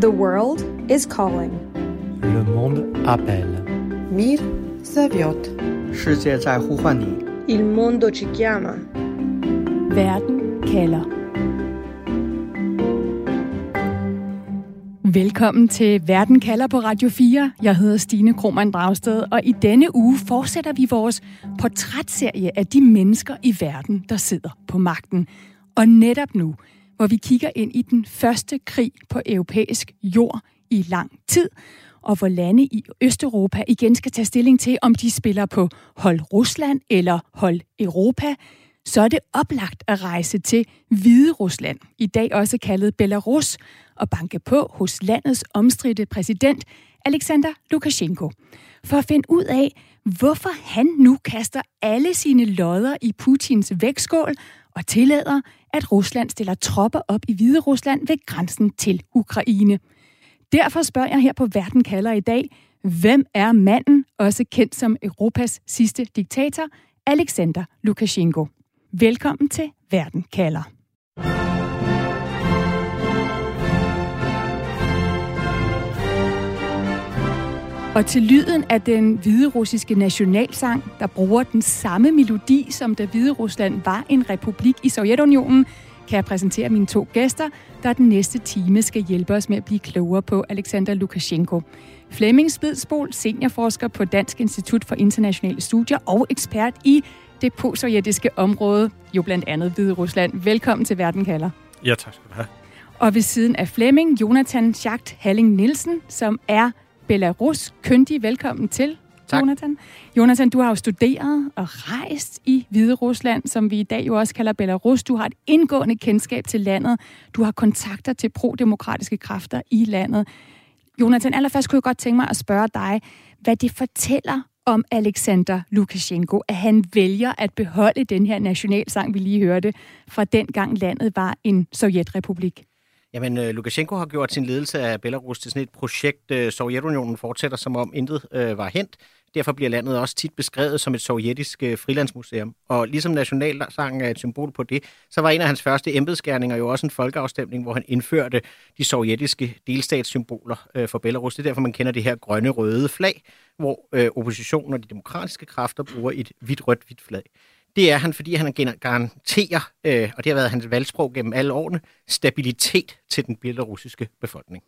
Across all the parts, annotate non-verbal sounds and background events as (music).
The world is calling. Le monde appelle. Mir zavjot. 世界在呼唤你。Il mondo ci chiama. Verden kalder. Velkommen til Verden kalder på Radio 4. Jeg hedder Stine Krohmann Dragsted, og i denne uge fortsætter vi vores portrætserie af de mennesker i verden, der sidder på magten. Og netop nu, hvor vi kigger ind i den første krig på europæisk jord i lang tid, og hvor lande i Østeuropa igen skal tage stilling til, om de spiller på hold Rusland eller hold Europa, så er det oplagt at rejse til Hvide Rusland, i dag også kaldet Belarus, og banke på hos landets omstridte præsident Alexander Lukashenko. For at finde ud af, hvorfor han nu kaster alle sine lodder i Putins vægtskål og tillader, at Rusland stiller tropper op i Hvide Rusland ved grænsen til Ukraine. Derfor spørger jeg her på Verden kalder i dag, hvem er manden, også kendt som Europas sidste diktator, Alexander Lukashenko? Velkommen til Verden kalder. Og til lyden af den hvide russiske nationalsang, der bruger den samme melodi, som da Hvide Rusland var en republik i Sovjetunionen, kan jeg præsentere mine to gæster, der den næste time skal hjælpe os med at blive klogere på Alexander Lukashenko. Flemming Spidsbol, seniorforsker på Dansk Institut for Internationale Studier og ekspert i det postsovjetiske område, jo blandt andet Hvide Rusland. Velkommen til Verden kalder. Ja, tak skal du have. Og ved siden af Flemming, Jonathan Schacht Halling Nielsen, som er Belarus kyndig. Velkommen til, Tak. Jonathan. Jonathan, du har jo studeret og rejst i Hvide Rusland, som vi i dag jo også kalder Belarus. Du har et indgående kendskab til landet. Du har kontakter til pro-demokratiske kræfter i landet. Jonathan, allerførst kunne jeg godt tænke mig at spørge dig, hvad det fortæller om Alexander Lukashenko, at han vælger at beholde den her nationalsang, vi lige hørte, fra dengang landet var en sovjetrepublik. Jamen, øh, Lukashenko har gjort sin ledelse af Belarus til sådan et projekt, øh, Sovjetunionen fortsætter som om intet øh, var hent. Derfor bliver landet også tit beskrevet som et sovjetisk øh, frilandsmuseum. Og ligesom nationalsangen er et symbol på det, så var en af hans første embedsgerninger jo også en folkeafstemning, hvor han indførte de sovjetiske delstatssymboler øh, for Belarus. Det er derfor, man kender det her grønne-røde flag, hvor øh, oppositionen og de demokratiske kræfter bruger et hvidt-rødt-hvidt flag. Det er han, fordi han garanterer, øh, og det har været hans valgsprog gennem alle årene, stabilitet til den belarusiske befolkning.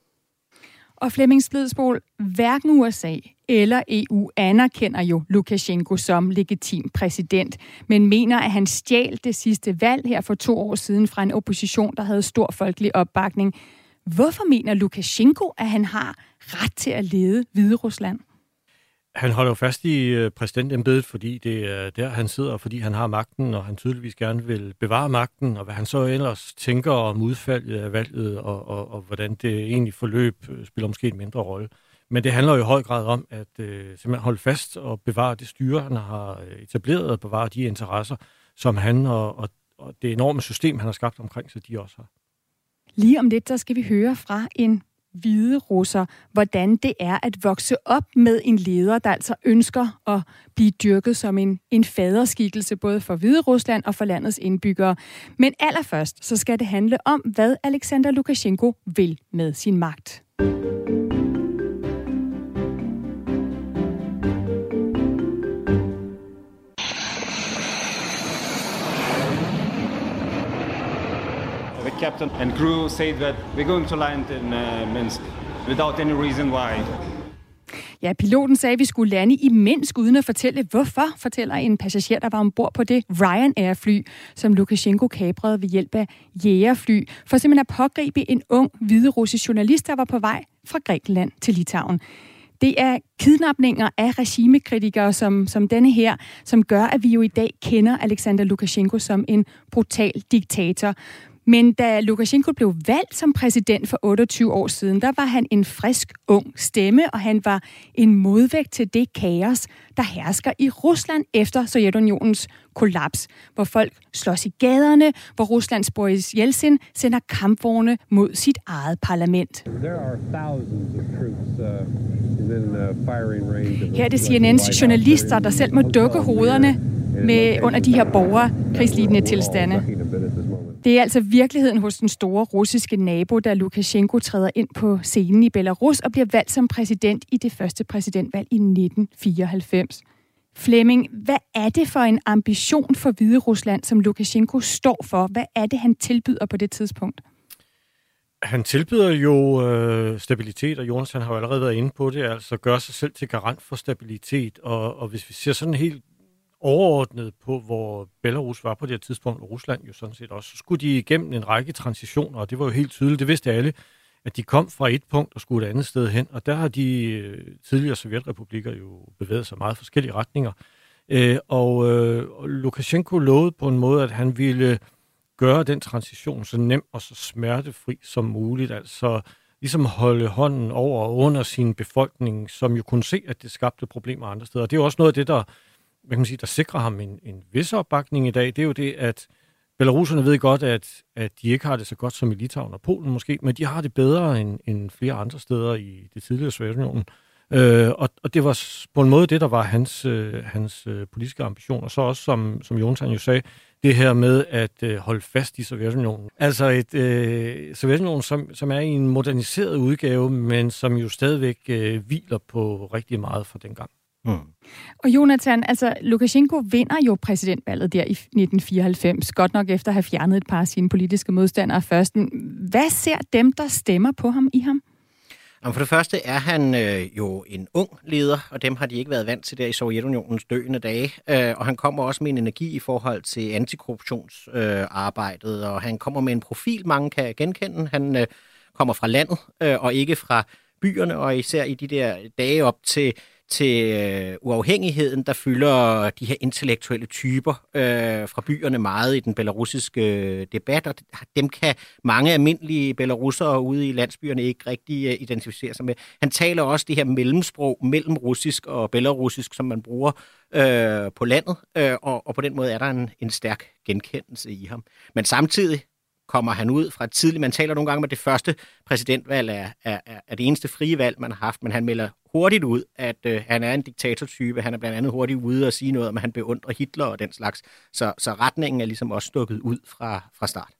Og Flemming Splidsbol, hverken USA eller EU anerkender jo Lukashenko som legitim præsident, men mener, at han stjal det sidste valg her for to år siden fra en opposition, der havde stor folkelig opbakning. Hvorfor mener Lukashenko, at han har ret til at lede Hviderusland? Rusland? Han holder jo fast i øh, præsidentembedet, fordi det er der, han sidder, fordi han har magten, og han tydeligvis gerne vil bevare magten, og hvad han så ellers tænker om udfaldet af valget, og, og, og hvordan det egentlig forløb, øh, spiller måske en mindre rolle. Men det handler jo i høj grad om at øh, simpelthen holde fast og bevare det styre, han har øh, etableret, og bevare de interesser, som han og, og, og det enorme system, han har skabt omkring sig, de også har. Lige om lidt, så skal vi høre fra en hvide russer, hvordan det er at vokse op med en leder, der altså ønsker at blive dyrket som en, en faderskikkelse, både for Hvide Rusland og for landets indbyggere. Men allerførst, så skal det handle om, hvad Alexander Lukashenko vil med sin magt. Captain and crew said that we're going to land in uh, Minsk without any reason why. Ja, piloten sagde, at vi skulle lande i Minsk uden at fortælle, hvorfor, fortæller en passager, der var ombord på det Ryanair-fly, som Lukashenko kabrede ved hjælp af jægerfly, for simpelthen at pågribe en ung hvide russisk journalist, der var på vej fra Grækenland til Litauen. Det er kidnapninger af regimekritikere som, som denne her, som gør, at vi jo i dag kender Alexander Lukashenko som en brutal diktator. Men da Lukashenko blev valgt som præsident for 28 år siden, der var han en frisk, ung stemme, og han var en modvægt til det kaos, der hersker i Rusland efter Sovjetunionens kollaps, hvor folk slås i gaderne, hvor Ruslands Boris Yeltsin sender kampvogne mod sit eget parlament. Uh, uh, Her er det CNN's journalister, der selv må dukke hovederne is med under de her borgerkrigslignende tilstande. Det er altså virkeligheden hos den store russiske nabo, da Lukashenko træder ind på scenen i Belarus og bliver valgt som præsident i det første præsidentvalg i 1994. Flemming, hvad er det for en ambition for Hvide Rusland, som Lukashenko står for? Hvad er det, han tilbyder på det tidspunkt? Han tilbyder jo øh, stabilitet, og Jonas han har jo allerede været inde på det, altså gør sig selv til garant for stabilitet. Og, og hvis vi ser sådan helt overordnet på, hvor Belarus var på det her tidspunkt, og Rusland jo sådan set også, så skulle de igennem en række transitioner, og det var jo helt tydeligt, det vidste alle, at de kom fra et punkt og skulle et andet sted hen, og der har de øh, tidligere sovjetrepublikker jo bevæget sig meget forskellige retninger. Øh, og, øh, Lukashenko lovede på en måde, at han ville gøre den transition så nem og så smertefri som muligt, altså ligesom holde hånden over og under sin befolkning, som jo kunne se, at det skabte problemer andre steder. Og det er jo også noget af det, der, hvad kan man sige, der sikrer ham en, en vis opbakning i dag. Det er jo det, at Belaruserne ved godt, at, at de ikke har det så godt som i Litauen og Polen måske, men de har det bedre end, end flere andre steder i det tidligere Sovjetunionen. Øh, og, og det var på en måde det, der var hans, øh, hans øh, politiske ambitioner. Så også, som, som Jonathan jo sagde, det her med at øh, holde fast i Sovjetunionen. Altså et øh, Sovjetunionen, som, som er i en moderniseret udgave, men som jo stadigvæk øh, hviler på rigtig meget fra dengang. Mm. Og Jonathan, altså Lukashenko vinder jo præsidentvalget der i 1994, godt nok efter at have fjernet et par af sine politiske modstandere først. Hvad ser dem, der stemmer på ham i ham? For det første er han øh, jo en ung leder, og dem har de ikke været vant til der i Sovjetunionens døende dage. Øh, og han kommer også med en energi i forhold til antikorruptionsarbejdet, øh, og han kommer med en profil, mange kan genkende. Han øh, kommer fra landet, øh, og ikke fra byerne, og især i de der dage op til til øh, uafhængigheden, der fylder de her intellektuelle typer øh, fra byerne meget i den belarusiske øh, debat, og dem kan mange almindelige belarussere ude i landsbyerne ikke rigtig øh, identificere sig med. Han taler også det her mellemsprog mellem russisk og belarusisk, som man bruger øh, på landet, øh, og, og på den måde er der en, en stærk genkendelse i ham. Men samtidig kommer han ud fra tidligt. Man taler nogle gange om, at det første præsidentvalg er, er, er det eneste frie valg, man har haft, men han melder hurtigt ud, at øh, han er en diktatortype. Han er blandt andet hurtigt ude og sige noget om, at han beundrer Hitler og den slags. Så, så retningen er ligesom også stukket ud fra, fra start.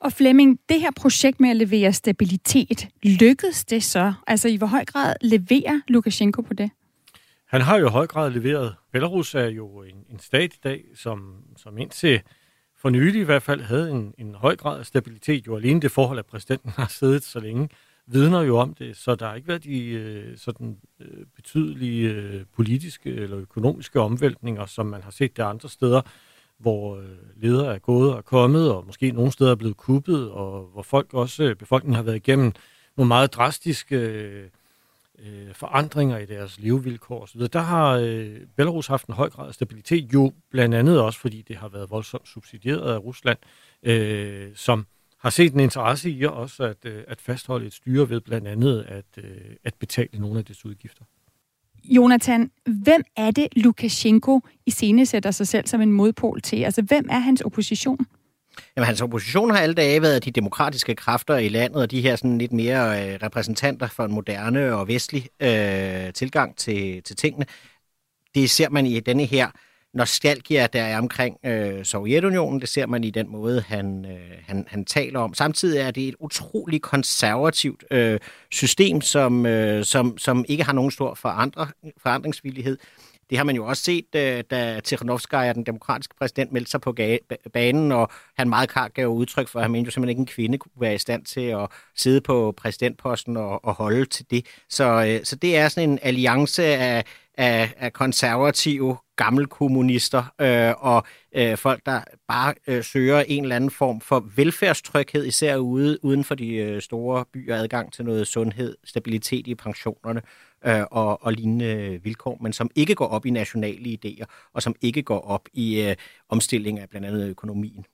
Og Flemming, det her projekt med at levere stabilitet, lykkedes det så? Altså i hvor høj grad leverer Lukashenko på det? Han har jo i høj grad leveret. Belarus er jo en, en stat i dag, som, som indtil for nylig i hvert fald havde en, en høj grad af stabilitet. Jo alene det forhold, at præsidenten har siddet så længe, vidner jo om det. Så der har ikke været de øh, sådan, øh, betydelige øh, politiske eller økonomiske omvæltninger, som man har set der andre steder, hvor øh, ledere er gået og kommet, og måske nogle steder er blevet kuppet, og hvor folk også, øh, befolkningen har været igennem nogle meget drastiske øh, øh, forandringer i deres levevilkår osv. Der har øh, Belarus haft en høj grad af stabilitet, jo blandt andet også fordi det har været voldsomt subsidieret af Rusland, øh, som har set en interesse i også at, øh, at fastholde et styre ved blandt andet at, øh, at betale nogle af dets udgifter. Jonathan, hvem er det, Lukashenko i scene sætter sig selv som en modpol til? Altså, hvem er hans opposition? Jamen, hans opposition har alle dage været de demokratiske kræfter i landet, og de her sådan lidt mere øh, repræsentanter for en moderne og vestlig øh, tilgang til, til tingene. Det ser man i denne her nostalgia, der er omkring øh, Sovjetunionen. Det ser man i den måde, han, øh, han, han taler om. Samtidig er det et utroligt konservativt øh, system, som, øh, som, som ikke har nogen stor forandre, forandringsvillighed. Det har man jo også set, øh, da Tikhanovskaya, den demokratiske præsident, meldte sig på banen, og han meget klart gav udtryk for, at han mente jo simpelthen ikke, en kvinde kunne være i stand til at sidde på præsidentposten og, og holde til det. Så, øh, så det er sådan en alliance af, af, af konservative gammelkommunister øh, og øh, folk, der bare øh, søger en eller anden form for velfærdstryghed, især ude uden for de øh, store byer, adgang til noget sundhed, stabilitet i pensionerne øh, og, og lignende øh, vilkår, men som ikke går op i nationale idéer, og som ikke går op i øh, omstilling af blandt andet økonomien.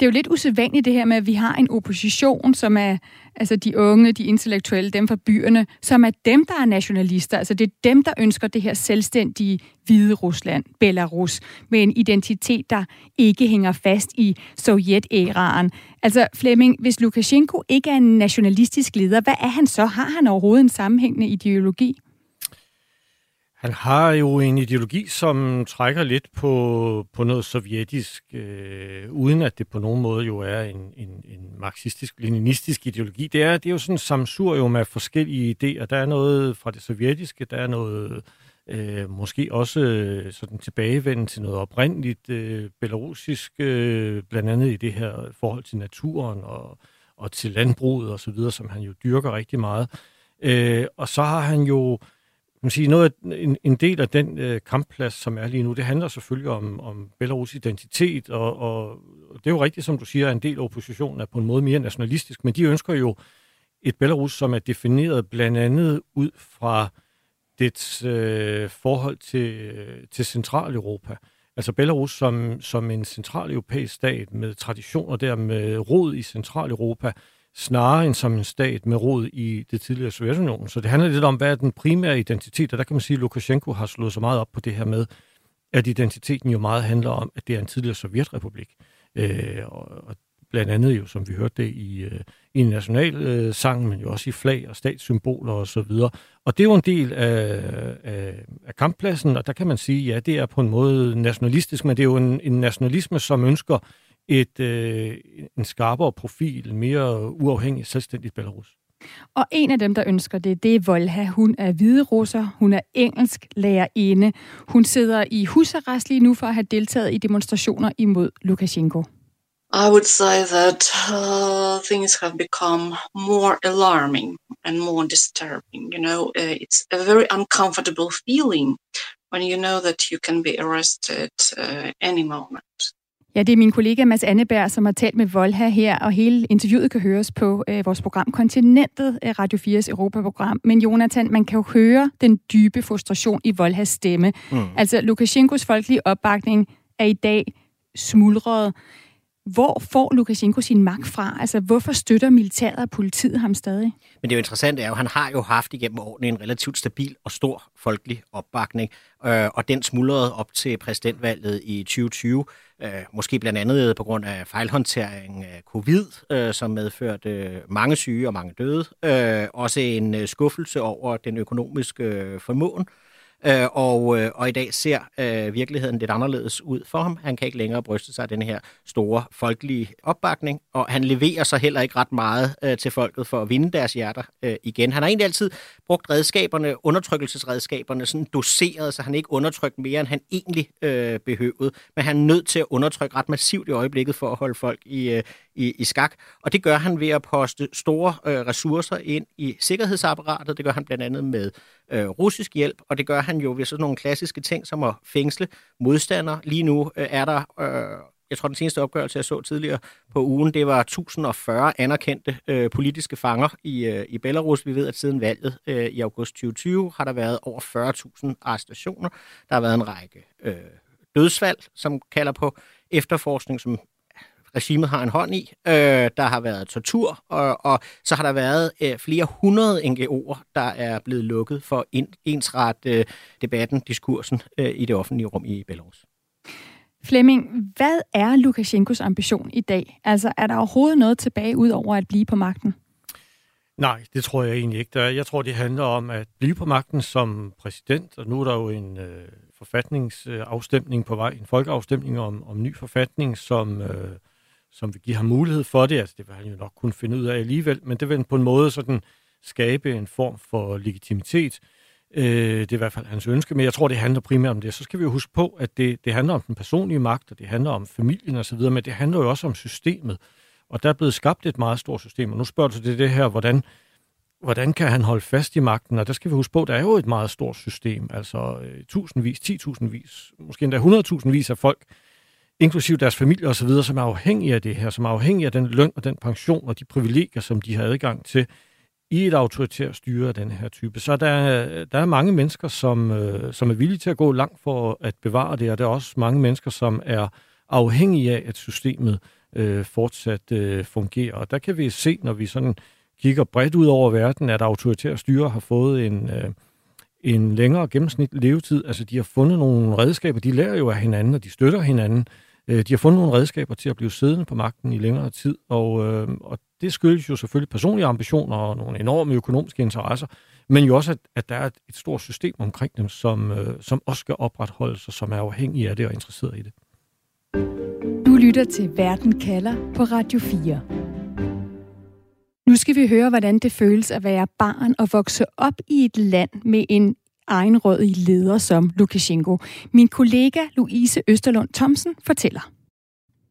Det er jo lidt usædvanligt det her med, at vi har en opposition, som er altså de unge, de intellektuelle, dem fra byerne, som er dem, der er nationalister. Altså det er dem, der ønsker det her selvstændige hvide Rusland, Belarus, med en identitet, der ikke hænger fast i sovjetæraen. Altså Flemming, hvis Lukashenko ikke er en nationalistisk leder, hvad er han så? Har han overhovedet en sammenhængende ideologi? Han har jo en ideologi, som trækker lidt på, på noget sovjetisk, øh, uden at det på nogen måde jo er en, en, en marxistisk-leninistisk ideologi. Det er, det er jo sådan en samsurium af forskellige idéer. Der er noget fra det sovjetiske, der er noget øh, måske også øh, sådan tilbagevenden til noget oprindeligt øh, belarusisk, øh, blandt andet i det her forhold til naturen og, og til landbruget og så videre, som han jo dyrker rigtig meget. Øh, og så har han jo man sige, noget af, en, en del af den øh, kampplads, som er lige nu, det handler selvfølgelig om, om Belarus identitet, og, og det er jo rigtigt, som du siger, at en del af oppositionen er på en måde mere nationalistisk, men de ønsker jo et Belarus, som er defineret blandt andet ud fra dets øh, forhold til, til Centraleuropa. Altså Belarus som, som en centraleuropæisk stat med traditioner der med rod i Centraleuropa, snarere end som en stat med rod i det tidligere Sovjetunionen. Så det handler lidt om, hvad er den primære identitet, og der kan man sige, at Lukashenko har slået så meget op på det her med, at identiteten jo meget handler om, at det er en tidligere sovjetrepublik. Øh, og, og blandt andet jo, som vi hørte det i, øh, i en national øh, sang, men jo også i flag og statssymboler og så videre. Og det er jo en del af, af, af kamppladsen, og der kan man sige, ja, det er på en måde nationalistisk, men det er jo en, en nationalisme, som ønsker et, øh, en skarpere profil, mere uafhængig, selvstændigt Belarus. Og en af dem, der ønsker det, det er Volha. Hun er hvide russer, hun er engelsk lærerinde. Hun sidder i husarrest lige nu for at have deltaget i demonstrationer imod Lukashenko. I would say that uh, things have become more alarming and more disturbing. You know, uh, it's a very uncomfortable feeling when you know that you can be arrested uh, any moment. Ja, det er min kollega Mads Anneberg, som har talt med Volha her, og hele interviewet kan høres på øh, vores program Kontinentet, øh, Radio 4's Europaprogram. Men Jonathan, man kan jo høre den dybe frustration i Volhas stemme. Mm. Altså, Lukashenkos folkelige opbakning er i dag smuldret. Hvor får Lukashenko sin magt fra? Altså, hvorfor støtter militæret og politiet ham stadig? Men det er jo interessant, er jo, at han har jo haft igennem årene en relativt stabil og stor folkelig opbakning, øh, og den smuldrede op til præsidentvalget i 2020, øh, måske blandt andet øh, på grund af fejlhåndtering af covid, øh, som medførte øh, mange syge og mange døde, øh, også en øh, skuffelse over den økonomiske øh, formåen, Øh, Øh, og, øh, og i dag ser øh, virkeligheden lidt anderledes ud for ham. Han kan ikke længere bryste sig af den her store folkelige opbakning, og han leverer så heller ikke ret meget øh, til folket for at vinde deres hjerter øh, igen. Han har egentlig altid brugt redskaberne, undertrykkelsesredskaberne, sådan doseret, så han ikke undertrykt mere, end han egentlig øh, behøvede. Men han er nødt til at undertrykke ret massivt i øjeblikket for at holde folk i, øh, i, i skak. Og det gør han ved at poste store øh, ressourcer ind i sikkerhedsapparatet. Det gør han blandt andet med øh, russisk hjælp, og det gør han jo ved sådan nogle klassiske ting som at fængsle modstandere. Lige nu øh, er der... Øh, jeg tror, den seneste opgørelse, jeg så tidligere på ugen, det var 1040 anerkendte øh, politiske fanger i, øh, i Belarus. Vi ved, at siden valget øh, i august 2020 har der været over 40.000 arrestationer. Der har været en række øh, dødsfald, som kalder på efterforskning, som regimet har en hånd i. Øh, der har været tortur, og, og så har der været øh, flere hundrede NGO'er, der er blevet lukket for en, ensret øh, debatten, diskursen øh, i det offentlige rum i Belarus. Flemming, hvad er Lukashenkos ambition i dag? Altså, er der overhovedet noget tilbage ud over at blive på magten? Nej, det tror jeg egentlig ikke. Jeg tror, det handler om at blive på magten som præsident, og nu er der jo en øh, forfatningsafstemning på vej, en folkeafstemning om, om ny forfatning, som øh, som vil give ham mulighed for det. Altså, det vil han jo nok kunne finde ud af alligevel, men det vil på en måde sådan skabe en form for legitimitet. Øh, det er i hvert fald hans ønske, men jeg tror, det handler primært om det. Så skal vi jo huske på, at det, det handler om den personlige magt, og det handler om familien osv., men det handler jo også om systemet. Og der er blevet skabt et meget stort system, og nu spørger du til det her, hvordan, hvordan kan han holde fast i magten? Og der skal vi huske på, at der er jo et meget stort system, altså øh, tusindvis, titusindvis, måske endda hundredtusindvis af folk, inklusiv deres familie osv., som er afhængige af det her, som er afhængige af den løn og den pension og de privilegier, som de har adgang til i et autoritært styre af den her type. Så der, der er mange mennesker, som, øh, som er villige til at gå langt for at bevare det, og der er også mange mennesker, som er afhængige af, at systemet øh, fortsat øh, fungerer. Og der kan vi se, når vi sådan kigger bredt ud over verden, at autoritære styre har fået en, øh, en længere gennemsnit levetid. Altså, de har fundet nogle redskaber, de lærer jo af hinanden, og de støtter hinanden. Øh, Øh, de har fundet nogle redskaber til at blive siddende på magten i længere tid, og, øh, og det skyldes jo selvfølgelig personlige ambitioner og nogle enorme økonomiske interesser, men jo også, at, at der er et, et stort system omkring dem, som, øh, som også skal opretholdes, og som er afhængige af det og interesseret i det. Du lytter til Verden kalder på Radio 4. Nu skal vi høre, hvordan det føles at være barn og vokse op i et land med en egenrådig leder som Lukashenko. Min kollega Louise Østerlund Thomsen fortæller.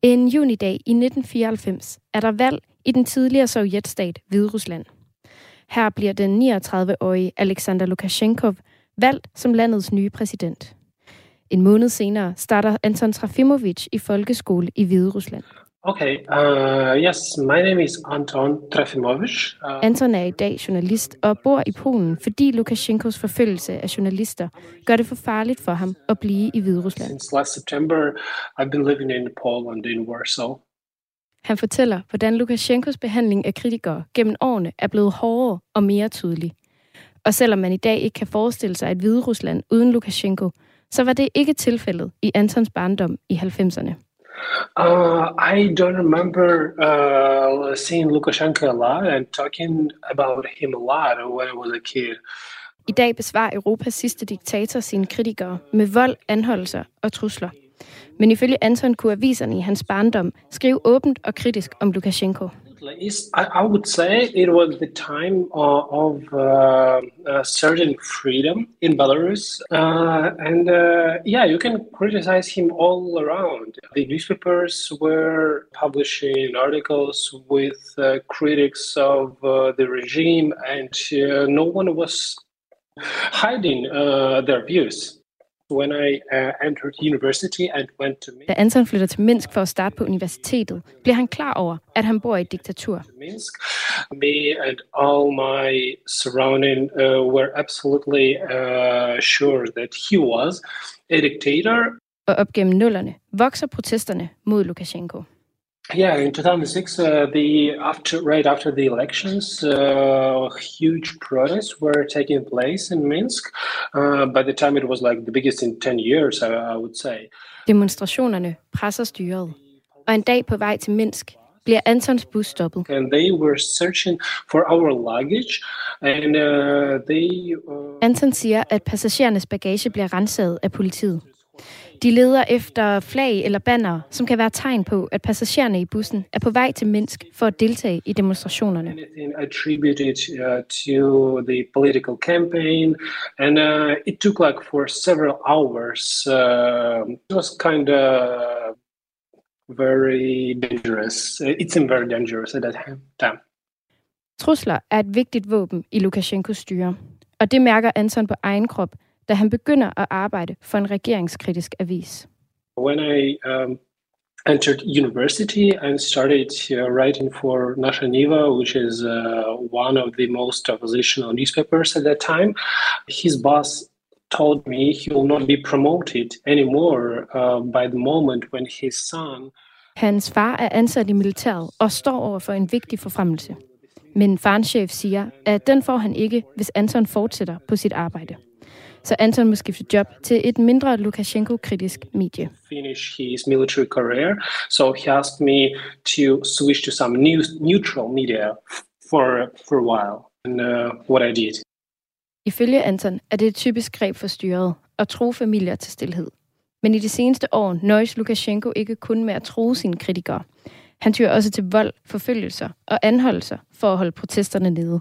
En junidag i 1994 er der valg i den tidligere sovjetstat Hviderusland. Her bliver den 39-årige Alexander Lukashenko valgt som landets nye præsident. En måned senere starter Anton Trafimovic i folkeskole i Hviderusland. Okay, uh, yes, my name is Anton Trafimovic. Uh... Anton er i dag journalist og bor i Polen, fordi Lukashenkos forfølgelse af journalister gør det for farligt for ham at blive i Hvide Rusland. Since last September, I've been living in Poland in Warsaw. Han fortæller, hvordan Lukashenkos behandling af kritikere gennem årene er blevet hårdere og mere tydelig. Og selvom man i dag ikke kan forestille sig et Hvide Rusland uden Lukashenko, så var det ikke tilfældet i Antons barndom i 90'erne. Uh, I don't remember uh, seeing Lukashenko a lot and talking about him a lot when I was a kid. I dag besvarer Europas sidste diktator sine kritikere med vold, anholdelser og trusler. Men ifølge Anton kunne aviserne i hans barndom skrive åbent og kritisk om Lukashenko. I, I would say it was the time of, of uh, certain freedom in Belarus. Uh, and uh, yeah, you can criticize him all around. The newspapers were publishing articles with uh, critics of uh, the regime, and uh, no one was hiding their views. When I uh, entered university and went to Minsk. Da Anton flytter til Minsk for at starte på universitetet, bliver han klar over, at han bor i et diktatur. Minsk, me and all my surrounding uh, were absolutely uh, sure that he was a dictator. Og op gennem nullerne vokser protesterne mod Lukashenko. Yeah, in 2006, uh, the after right after the elections, uh, huge protests were taking place in Minsk. Uh, by the time, it was like the biggest in 10 years, I, I would say. Demonstrationerne presser styret, og en dag på vej til Minsk bliver Antons bus stoppet. And they were searching for our luggage, and uh, they. Uh... Anton siger, at passagerernes bagage bliver renset af politiet. De leder efter flag eller banner, som kan være tegn på, at passagererne i bussen er på vej til Minsk for at deltage i demonstrationerne. attributed uh, to the political campaign, and uh, it took like for several hours. Uh, it was kind of very dangerous. It seemed very dangerous at that time. Trusler er et vigtigt våben i Lukashenkos styre, og det mærker Anton på egen krop, da han begynder at arbejde for en regeringskritisk avis. When I um, entered university and started uh, writing for Nasha Niva, which is uh, one of the most oppositional newspapers at that time, his boss told me he will not be promoted anymore uh, by the moment when his son Hans far er ansat i militæret og står over for en vigtig forfremmelse. Men farens chef siger, at den får han ikke, hvis Anton fortsætter på sit arbejde så Anton må skifte job til et mindre Lukashenko-kritisk medie. Finish his military career, so he asked me to switch to some news, neutral media for, for a while, and uh, what I did. Ifølge Anton er det et typisk greb for styret at tro familier til stillhed. Men i de seneste år nøjes Lukashenko ikke kun med at tro sine kritikere. Han tyrer også til vold, forfølgelser og anholdelser for at holde protesterne nede.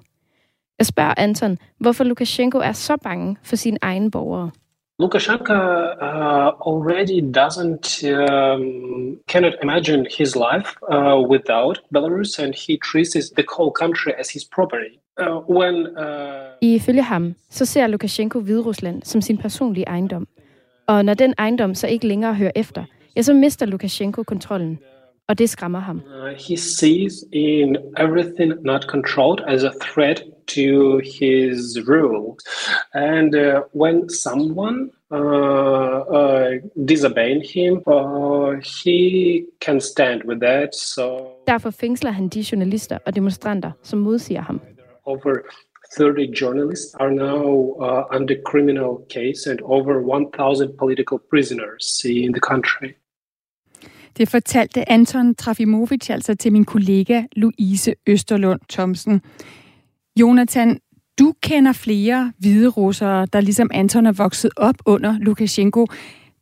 Jeg spørger Anton, hvorfor Lukashenko er så bange for sine egne borgere. Lukashenko uh, already doesn't um, cannot imagine his life uh, without Belarus, and he treats the whole country as his property. Uh, when, uh... Ifølge ham, så ser Lukashenko Hviderusland som sin personlige ejendom. Og når den ejendom så ikke længere hører efter, ja, så mister Lukashenko kontrollen og det skræmmer ham. Uh, he sees in everything not controlled as a threat to his rule. And uh, when someone uh, uh, disobeying him, uh, he can stand with that. So Derfor fængsler han de journalister og demonstranter, som modsiger ham. Over 30 journalists are now uh, under criminal case and over 1,000 political prisoners in the country. Det fortalte Anton Trafimovic altså til min kollega Louise Østerlund Thomsen. Jonathan, du kender flere hvide russere, der ligesom Anton er vokset op under Lukashenko.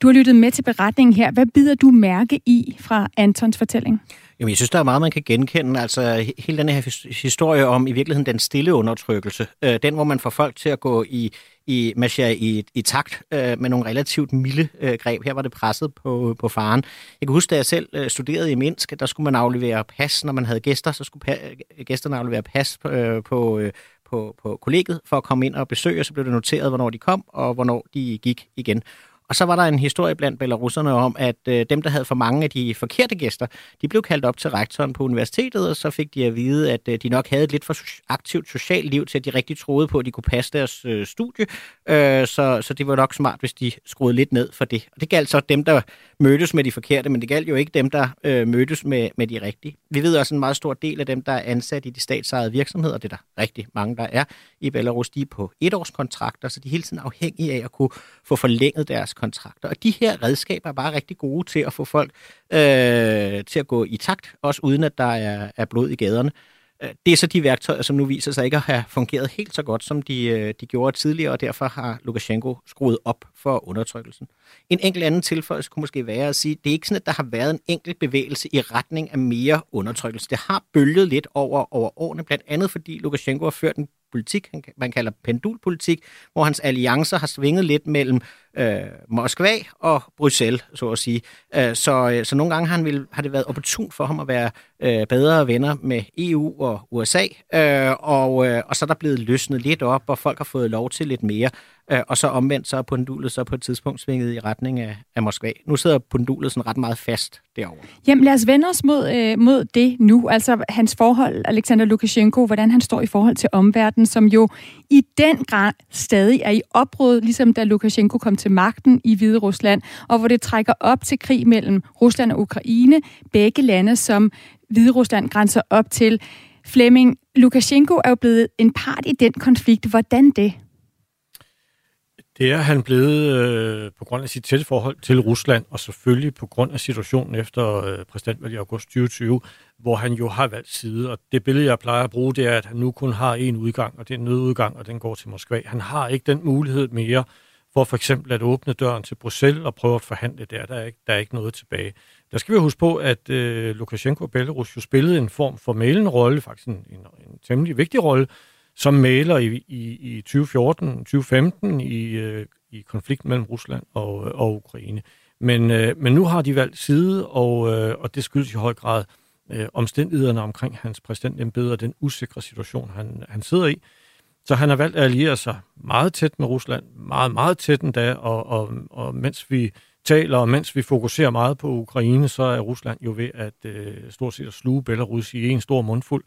Du har lyttet med til beretningen her. Hvad bider du mærke i fra Antons fortælling? Jamen, jeg synes, der er meget, man kan genkende. Altså, hele den her historie om i virkeligheden den stille undertrykkelse. Øh, den, hvor man får folk til at gå i, i, i, i takt øh, med nogle relativt milde øh, greb. Her var det presset på, på faren. Jeg kan huske, da jeg selv øh, studerede i Minsk, der skulle man aflevere pas, når man havde gæster, så skulle pa- øh, gæsterne aflevere pas øh, på, øh, på, på kollegiet for at komme ind og besøge, og så blev det noteret, hvornår de kom, og hvornår de gik igen. Og så var der en historie blandt belarusserne om, at øh, dem, der havde for mange af de forkerte gæster, de blev kaldt op til rektoren på universitetet, og så fik de at vide, at øh, de nok havde et lidt for aktivt socialt liv til, at de rigtig troede på, at de kunne passe deres øh, studie. Øh, så, så det var nok smart, hvis de skruede lidt ned for det. Og det galt så dem, der mødtes med de forkerte, men det galt jo ikke dem, der øh, mødtes med, med de rigtige. Vi ved også, at en meget stor del af dem, der er ansat i de statsejede virksomheder, det er der rigtig mange, der er i Belarus, de er på etårskontrakter, så de er hele tiden afhængige af at kunne få forlænget deres kontrakter. Og de her redskaber er bare rigtig gode til at få folk øh, til at gå i takt, også uden at der er, er blod i gaderne. Øh, det er så de værktøjer, som nu viser sig ikke at have fungeret helt så godt, som de, øh, de gjorde tidligere, og derfor har Lukashenko skruet op for undertrykkelsen. En enkelt anden tilføjelse kunne måske være at sige, at det er ikke sådan, at der har været en enkelt bevægelse i retning af mere undertrykkelse. Det har bølget lidt over, over årene, blandt andet fordi Lukashenko har ført en politik, man kalder pendulpolitik, hvor hans alliancer har svinget lidt mellem øh, Moskva og Bruxelles, så at sige. Øh, så, øh, så nogle gange har, han vil, har det været opportun for ham at være øh, bedre venner med EU og USA, øh, og, øh, og så er der blevet løsnet lidt op, og folk har fået lov til lidt mere. Øh, og så omvendt, så er pendulet så på et tidspunkt svinget i retning af, af Moskva. Nu sidder pendulet sådan ret meget fast derovre. Jamen lad os vende os mod, øh, mod det nu. Altså hans forhold, Alexander Lukashenko, hvordan han står i forhold til omverdenen, som jo i den grad stadig er i opbrud, ligesom da Lukashenko kom til magten i Hvide Rusland, og hvor det trækker op til krig mellem Rusland og Ukraine, begge lande, som Hvide Rusland grænser op til. Flemming, Lukashenko er jo blevet en part i den konflikt. Hvordan det? Det er han blevet øh, på grund af sit tætte forhold til Rusland, og selvfølgelig på grund af situationen efter øh, præsidentvalget i august 2020, hvor han jo har valgt side. Og det billede, jeg plejer at bruge, det er, at han nu kun har én udgang, og det er en nødudgang, og den går til Moskva. Han har ikke den mulighed mere for for eksempel at åbne døren til Bruxelles og prøve at forhandle der. Der er ikke, der er ikke noget tilbage. Der skal vi huske på, at øh, Lukashenko og Belarus jo spillede en form for malende rolle, faktisk en, en, en temmelig vigtig rolle, som maler i, i, i 2014-2015 i, øh, i konflikten mellem Rusland og, øh, og Ukraine. Men, øh, men nu har de valgt side, og, øh, og det skyldes i høj grad øh, omstændighederne omkring hans præsidentembede og den usikre situation, han, han sidder i. Så han har valgt at alliere sig meget tæt med Rusland, meget, meget tæt endda, og, og, og mens vi taler, og mens vi fokuserer meget på Ukraine, så er Rusland jo ved at øh, stort set at sluge Belarus i en stor mundfuld.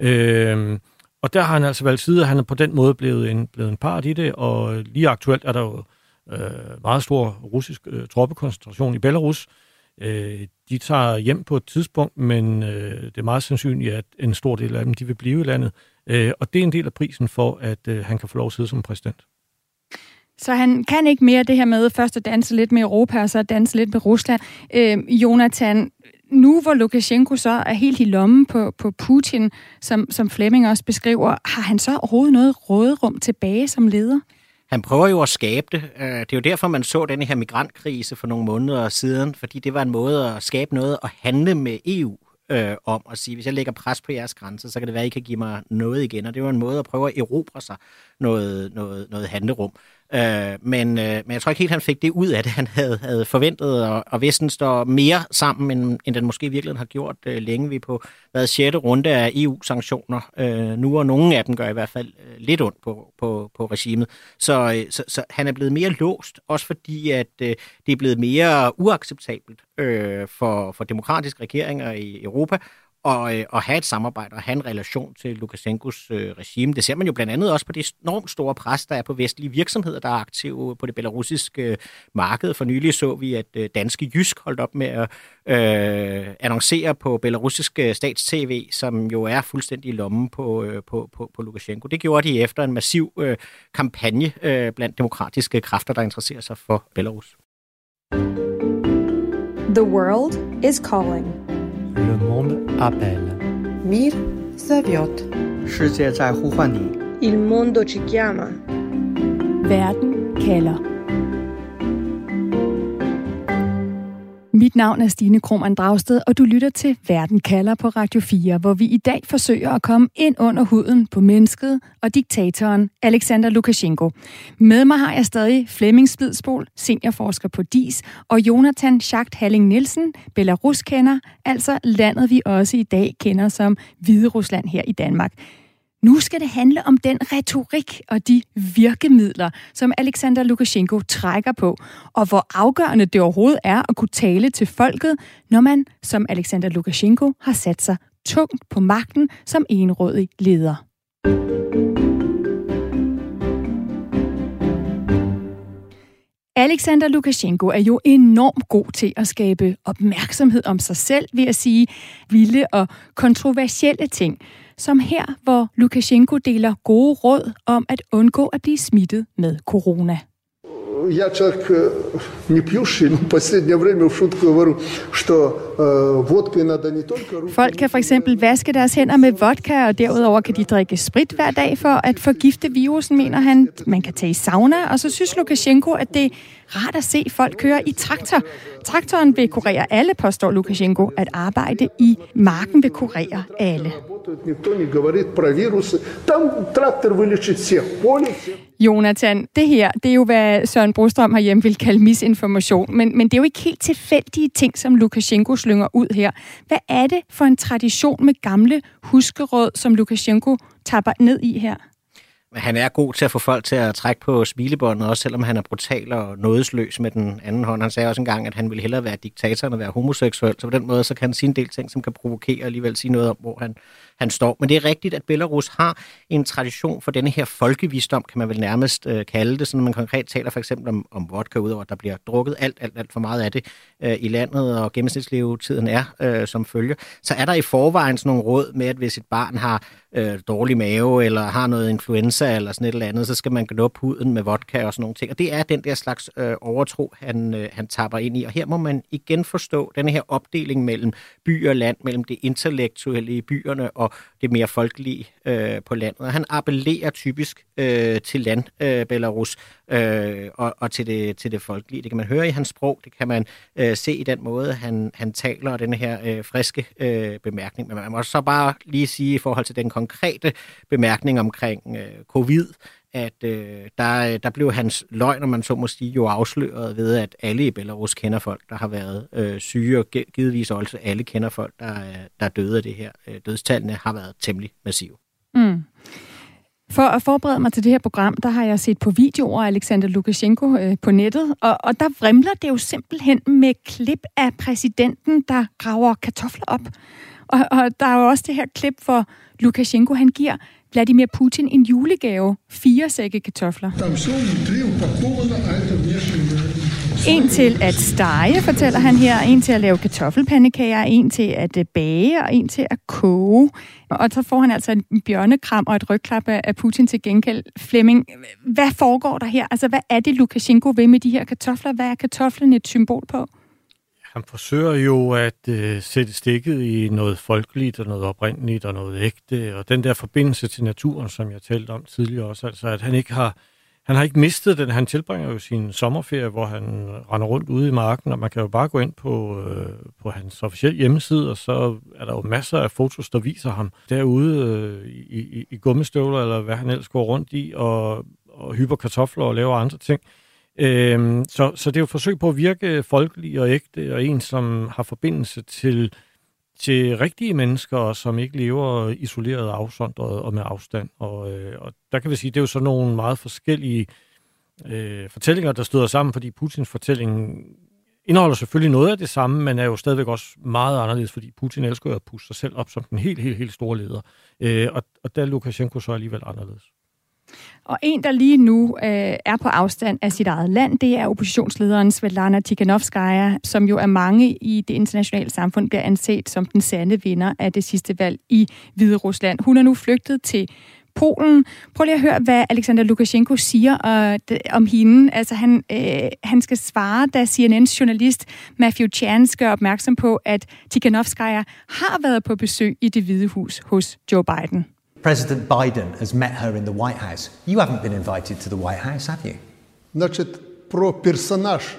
Øh, og der har han altså valgt side, og han er på den måde blevet en, blevet en part i det, og lige aktuelt er der jo øh, meget stor russisk øh, troppekoncentration i Belarus. Øh, de tager hjem på et tidspunkt, men øh, det er meget sandsynligt, at en stor del af dem de vil blive i landet. Øh, og det er en del af prisen for, at øh, han kan få lov at sidde som præsident. Så han kan ikke mere det her med først at danse lidt med Europa, og så at danse lidt med Rusland. Øh, Jonathan, nu hvor Lukashenko så er helt i lommen på, på Putin, som, som Flemming også beskriver, har han så overhovedet noget råderum tilbage som leder? Han prøver jo at skabe det. Øh, det er jo derfor, man så den her migrantkrise for nogle måneder siden, fordi det var en måde at skabe noget og handle med EU øh, om at sige, hvis jeg lægger pres på jeres grænser, så kan det være, at I kan give mig noget igen. Og det var en måde at prøve at erobre sig noget, noget, noget handlerum. Øh, men, øh, men jeg tror ikke helt, han fik det ud af det, han havde, havde forventet, og, og Vesten står mere sammen, end, end den måske i virkeligheden har gjort øh, længe. Vi på hvad, sjette runde af EU-sanktioner øh, nu, og nogle af dem gør i hvert fald øh, lidt ondt på, på, på regimet. Så, øh, så, så han er blevet mere låst, også fordi at øh, det er blevet mere uacceptabelt øh, for, for demokratiske regeringer i Europa og, øh, og have et samarbejde og have en relation til Lukashenkos øh, regime. Det ser man jo blandt andet også på det enormt store pres, der er på vestlige virksomheder, der er aktive på det belarusiske øh, marked. For nylig så vi, at øh, danske Jysk holdt op med at øh, annoncere på belarusiske øh, statstv, som jo er fuldstændig i lommen på, øh, på, på, på Lukashenko. Det gjorde de efter en massiv øh, kampagne øh, blandt demokratiske kræfter, der interesserer sig for Belarus. The world is calling. Le monde appelle. Mir zaviot. Il mondo ci chiama. Werden Keller. Mit navn er Stine Krohmann Dragsted, og du lytter til Verden kalder på Radio 4, hvor vi i dag forsøger at komme ind under huden på mennesket og diktatoren Alexander Lukashenko. Med mig har jeg stadig Flemming Spidsbol, seniorforsker på DIS, og Jonathan Schacht Halling Nielsen, Belarus-kender, altså landet vi også i dag kender som Hvide Rusland her i Danmark. Nu skal det handle om den retorik og de virkemidler, som Alexander Lukashenko trækker på, og hvor afgørende det overhovedet er at kunne tale til folket, når man, som Alexander Lukashenko, har sat sig tungt på magten som enrådig leder. Alexander Lukashenko er jo enormt god til at skabe opmærksomhed om sig selv ved at sige vilde og kontroversielle ting Som her, hvor Lukashenko deler gode råd om at undgå at blive smittet med corona. Я человек не пьющий, но в последнее время в шутку говорю, что Folk kan for eksempel vaske deres hænder med vodka, og derudover kan de drikke sprit hver dag for at forgifte virusen, mener han. Man kan tage sauna, og så synes Lukashenko, at det er rart at se folk køre i traktor. Traktoren vil kurere alle, påstår Lukashenko. At arbejde i marken vil kurere alle. Jonathan, det her, det er jo, hvad Søren Brostrøm herhjemme vil kalde misinformation, men, men det er jo ikke helt tilfældige ting, som Lukashenkos slynger ud her. Hvad er det for en tradition med gamle huskeråd, som Lukashenko tapper ned i her? Men han er god til at få folk til at trække på smilebåndet, også selvom han er brutal og nådesløs med den anden hånd. Han sagde også engang, at han ville hellere være diktator end at være homoseksuel. Så på den måde så kan han sige en del ting, som kan provokere og alligevel sige noget om, hvor han, han står. Men det er rigtigt, at Belarus har en tradition for denne her folkevisdom, kan man vel nærmest øh, kalde det. Så når man konkret taler for eksempel om, om vodka, udover at der bliver drukket alt, alt, alt for meget af det øh, i landet, og gennemsnitslevetiden er øh, som følger, så er der i forvejen sådan nogle råd med, at hvis et barn har øh, dårlig mave, eller har noget influenza, eller sådan et eller andet, så skal man knuppe huden med vodka og sådan nogle ting. Og det er den der slags øh, overtro, han, øh, han tapper ind i. Og her må man igen forstå denne her opdeling mellem by og land, mellem det intellektuelle i byerne og det mere folkelige øh, på landet. Og han appellerer typisk øh, til land, øh, Belarus, øh, og, og til, det, til det folkelige. Det kan man høre i hans sprog, det kan man øh, se i den måde, han, han taler, og den her øh, friske øh, bemærkning. Men man må så bare lige sige i forhold til den konkrete bemærkning omkring øh, covid, at øh, der, øh, der blev hans løgn, om man så må sige, jo afsløret ved, at alle i Belarus kender folk, der har været øh, syge, og givetvis også alle kender folk, der, øh, der er døde af det her. Øh, dødstallene har været temmelig massive. Mm. For at forberede mig til det her program, der har jeg set på videoer af Alexander Lukashenko øh, på nettet, og, og der vrimler det jo simpelthen med klip af præsidenten, der graver kartofler op. Og, og der er jo også det her klip, hvor Lukashenko han giver Vladimir Putin en julegave. Fire sække kartofler. En til at stege, fortæller han her. En til at lave kartoffelpandekager. En til at øh, bage, og en til at koge. Og så får han altså en bjørnekram og et rygklap af Putin til gengæld. Flemming, hvad foregår der her? Altså, hvad er det, Lukashenko vil med de her kartofler? Hvad er kartoflen et symbol på? Han forsøger jo at øh, sætte stikket i noget folkeligt og noget oprindeligt og noget ægte, og den der forbindelse til naturen, som jeg talte om tidligere også, altså at han ikke har, han har ikke mistet den. Han tilbringer jo sin sommerferie, hvor han render rundt ude i marken, og man kan jo bare gå ind på, øh, på hans officielle hjemmeside, og så er der jo masser af fotos, der viser ham derude øh, i, i, i gummistøvler, eller hvad han ellers går rundt i, og, og hyper kartofler og laver andre ting. Øhm, så, så det er jo et forsøg på at virke folkelig og ægte, og en, som har forbindelse til, til rigtige mennesker, som ikke lever isoleret, afsondret og med afstand. Og, øh, og der kan vi sige, det er jo sådan nogle meget forskellige øh, fortællinger, der støder sammen, fordi Putins fortælling indeholder selvfølgelig noget af det samme, men er jo stadigvæk også meget anderledes, fordi Putin elsker at puste sig selv op som den helt, helt, helt store leder. Øh, og, og der er Lukashenko så alligevel anderledes. Og en, der lige nu øh, er på afstand af sit eget land, det er oppositionslederen Svetlana Tikhanovskaya, som jo af mange i det internationale samfund bliver anset som den sande vinder af det sidste valg i Hvide Rusland. Hun er nu flygtet til Polen. Prøv lige at høre, hvad Alexander Lukashenko siger uh, om hende. Altså, han, øh, han skal svare, da CNN's journalist Matthew Chance gør opmærksom på, at Tikhanovskaya har været på besøg i det hvide hus hos Joe Biden. President Biden has met her in the White House. You haven't been invited to the White House, have you? Значит, про персонаж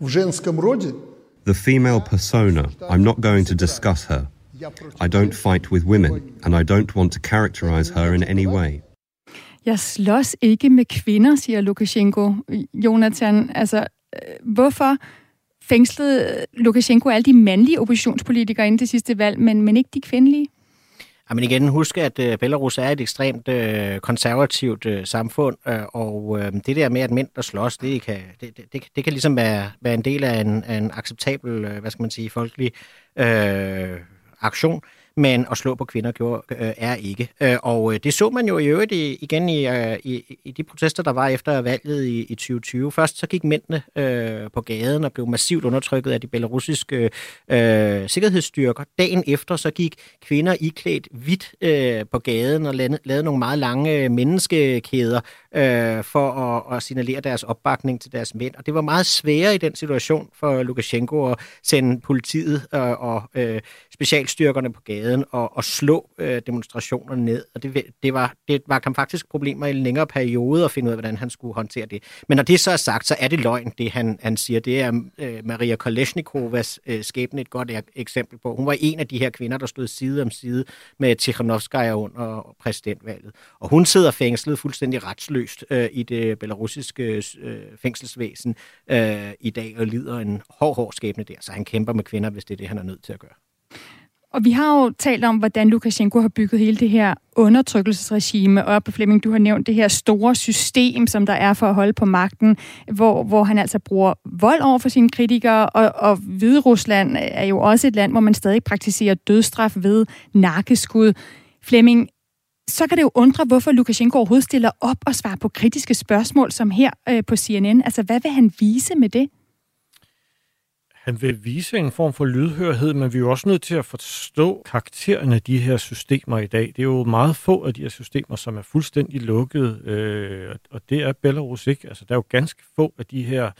в женском роде The female persona, I'm not going to discuss her. I don't fight with women, and I don't want to characterize her in any way. Jeg slås ikke med kvinder, siger Lukashenko. Jonathan, altså, øh, hvorfor fængslede Lukashenko alle de mandlige oppositionspolitikere inden det sidste valg, men, men ikke de kvindelige? Ja, men igen, husk, at øh, Belarus er et ekstremt øh, konservativt øh, samfund, øh, og øh, det der med, at mænd der slås, det kan, det, det, det kan ligesom være, være en del af en, af en acceptabel, øh, hvad skal man sige, folkelig øh, aktion men at slå på kvinder gjorde, øh, er ikke. Øh, og øh, det så man jo i øvrigt i, igen i, øh, i, i de protester, der var efter valget i, i 2020. Først så gik mændene øh, på gaden og blev massivt undertrykket af de belarusiske øh, sikkerhedsstyrker. Dagen efter så gik kvinder iklædt hvidt øh, på gaden og lavede, lavede nogle meget lange øh, menneskekæder øh, for at, at signalere deres opbakning til deres mænd. Og det var meget sværere i den situation for Lukashenko at sende politiet og, og øh, specialstyrkerne på gaden og, og slå øh, demonstrationerne ned. Og det, det, var, det var kan faktisk problemer i en længere periode at finde ud af, hvordan han skulle håndtere det. Men når det så er sagt, så er det løgn, det han, han siger. Det er øh, Maria Kolesnikovas øh, skæbne et godt eksempel på. Hun var en af de her kvinder, der stod side om side med Tikhanovskaya under præsidentvalget. Og hun sidder fængslet fuldstændig retsløst øh, i det belarusiske øh, fængselsvæsen øh, i dag og lider en hård, hård skæbne der. Så han kæmper med kvinder, hvis det er det, han er nødt til at gøre. Og vi har jo talt om, hvordan Lukashenko har bygget hele det her undertrykkelsesregime op. Flemming, du har nævnt det her store system, som der er for at holde på magten, hvor, hvor han altså bruger vold over for sine kritikere, og, og Hvide Rusland er jo også et land, hvor man stadig praktiserer dødstraf ved nakkeskud. Flemming, så kan det jo undre, hvorfor Lukashenko overhovedet stiller op og svarer på kritiske spørgsmål, som her øh, på CNN. Altså, hvad vil han vise med det? Han vil vise en form for lydhørhed, men vi er jo også nødt til at forstå karakteren af de her systemer i dag. Det er jo meget få af de her systemer, som er fuldstændig lukket, øh, og det er Belarus ikke. Altså, der er jo ganske få af de her,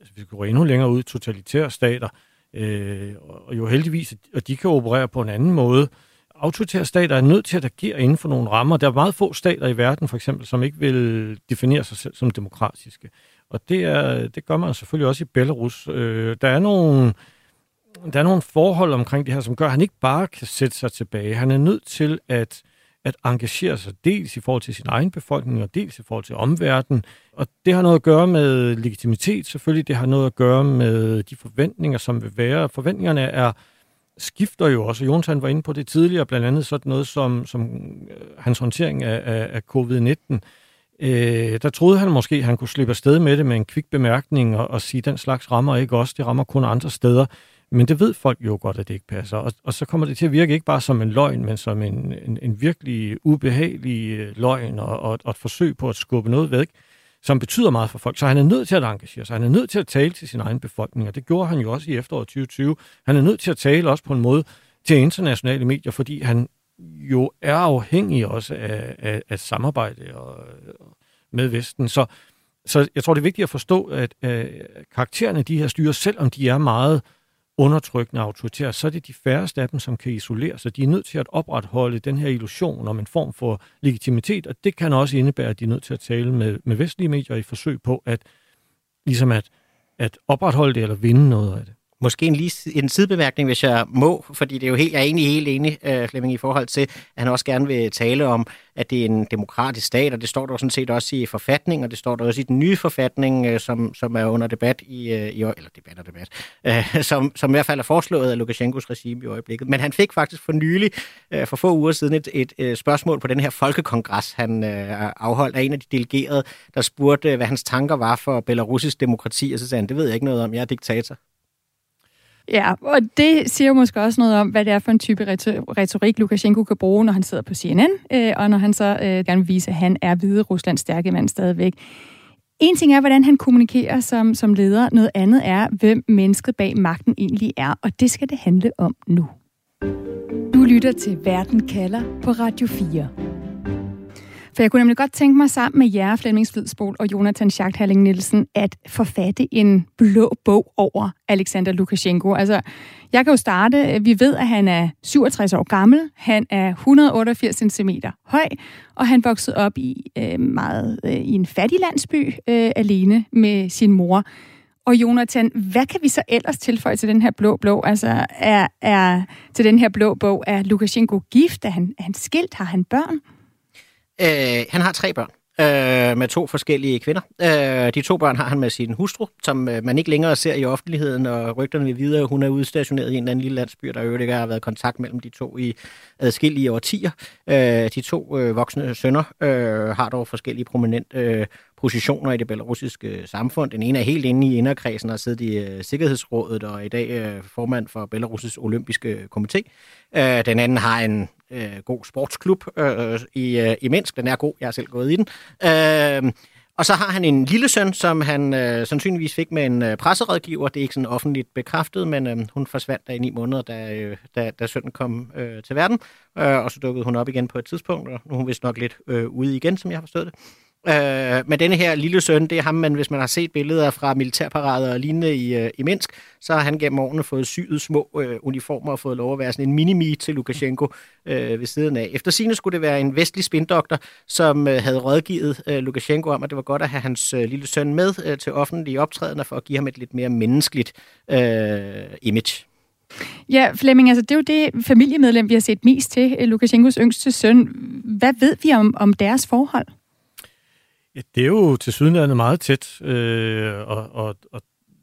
altså, vi går endnu længere ud, totalitære stater, øh, og jo heldigvis, og de kan operere på en anden måde. Autoritære stater er nødt til at agere inden for nogle rammer. Der er meget få stater i verden, for eksempel, som ikke vil definere sig selv som demokratiske. Og det, er, det gør man selvfølgelig også i Belarus. Øh, der er nogle der er nogle forhold omkring det her, som gør, at han ikke bare kan sætte sig tilbage. Han er nødt til at, at engagere sig dels i forhold til sin egen befolkning, og dels i forhold til omverdenen. Og det har noget at gøre med legitimitet selvfølgelig. Det har noget at gøre med de forventninger, som vil være. Forventningerne er skifter jo også. Jonathan var inde på det tidligere, blandt andet sådan noget som, som øh, hans håndtering af, af, af covid-19 Øh, der troede han måske, at han kunne slippe afsted med det med en kvik bemærkning og, og sige, at den slags rammer ikke os, det rammer kun andre steder. Men det ved folk jo godt, at det ikke passer. Og, og så kommer det til at virke ikke bare som en løgn, men som en, en, en virkelig ubehagelig øh, løgn og, og, og et forsøg på at skubbe noget væk, som betyder meget for folk. Så han er nødt til at engagere sig. Han er nødt til at tale til sin egen befolkning, og det gjorde han jo også i efteråret 2020. Han er nødt til at tale også på en måde til internationale medier, fordi han jo er afhængig også af, af, af samarbejde og, med Vesten. Så, så jeg tror, det er vigtigt at forstå, at øh, karaktererne de her styre, selvom de er meget undertrykkende og autoritære, så er det de færreste af dem, som kan isolere sig. De er nødt til at opretholde den her illusion om en form for legitimitet, og det kan også indebære, at de er nødt til at tale med, med vestlige medier i forsøg på at, ligesom at, at opretholde det eller vinde noget af det. Måske en, lige, en sidebemærkning, hvis jeg må, fordi det er jo helt, jeg er egentlig helt enig, uh, Flemming, i forhold til, at han også gerne vil tale om, at det er en demokratisk stat, og det står der sådan set også i forfatningen, og det står der også i den nye forfatning, uh, som, som er under debat i, uh, i eller debat og debat, uh, (laughs) som, som i hvert fald er foreslået af Lukashenkos regime i øjeblikket. Men han fik faktisk for nylig, uh, for få uger siden, et, et, et spørgsmål på den her folkekongres, han uh, afholdt af en af de delegerede, der spurgte, uh, hvad hans tanker var for belarusisk demokrati, og så sagde han, det ved jeg ikke noget om, jeg er diktator. Ja, og det siger jo måske også noget om, hvad det er for en type retorik, Lukashenko kan bruge, når han sidder på CNN, øh, og når han så øh, gerne vil vise, at han er hvide Ruslands stærke mand stadigvæk. En ting er, hvordan han kommunikerer som, som leder. Noget andet er, hvem mennesket bag magten egentlig er, og det skal det handle om nu. Du lytter til Verden kalder på Radio 4. For jeg kunne nemlig godt tænke mig sammen med jer, Flemming Svidsbol og Jonathan Schachthalling Nielsen, at forfatte en blå bog over Alexander Lukashenko. Altså, jeg kan jo starte. Vi ved, at han er 67 år gammel. Han er 188 cm høj, og han voksede op i øh, meget øh, i en fattig landsby øh, alene med sin mor. Og Jonathan, hvad kan vi så ellers tilføje til den her blå blå? Altså, er, er til den her blå bog, er Lukashenko gift? Er han, er han skilt? Har han børn? Øh, han har tre børn øh, med to forskellige kvinder. Øh, de to børn har han med sin hustru, som øh, man ikke længere ser i offentligheden, og rygterne vil videre, at hun er udstationeret i en eller anden lille landsby, der øvrigt ikke har været kontakt mellem de to i adskillige årtier. Øh, de to øh, voksne sønner øh, har dog forskellige prominente øh, positioner i det belarusiske samfund. Den ene er helt inde i inderkredsen og har siddet i uh, Sikkerhedsrådet og er i dag uh, formand for Belarusisk Olympiske Komité. Uh, den anden har en uh, god sportsklub uh, i, uh, i Minsk. Den er god, jeg har selv gået i den. Uh, og så har han en lille søn, som han øh, sandsynligvis fik med en øh, presserådgiver. Det er ikke sådan offentligt bekræftet, men øh, hun forsvandt der i ni måneder, da, øh, da, da sønnen kom øh, til verden. Øh, og så dukkede hun op igen på et tidspunkt, og nu er hun vist nok lidt øh, ude igen, som jeg har forstået det. Øh, men denne her lille søn, det er ham, man, hvis man har set billeder fra militærparader og lignende i, øh, i Minsk, så har han gennem årene fået syet små øh, uniformer og fået lov at være sådan en mini til Lukashenko øh, ved siden af. Efter sine skulle det være en vestlig spindoktor, som øh, havde rådgivet øh, Lukashenko om, at det var godt at have hans øh, lille søn med øh, til offentlige optrædener for at give ham et lidt mere menneskeligt øh, image. Ja, Flemming, altså det er jo det familiemedlem, vi har set mest til, øh, Lukashenkos yngste søn. Hvad ved vi om, om deres forhold? Ja, det er jo til sydenlandet meget tæt, øh, og, og, og,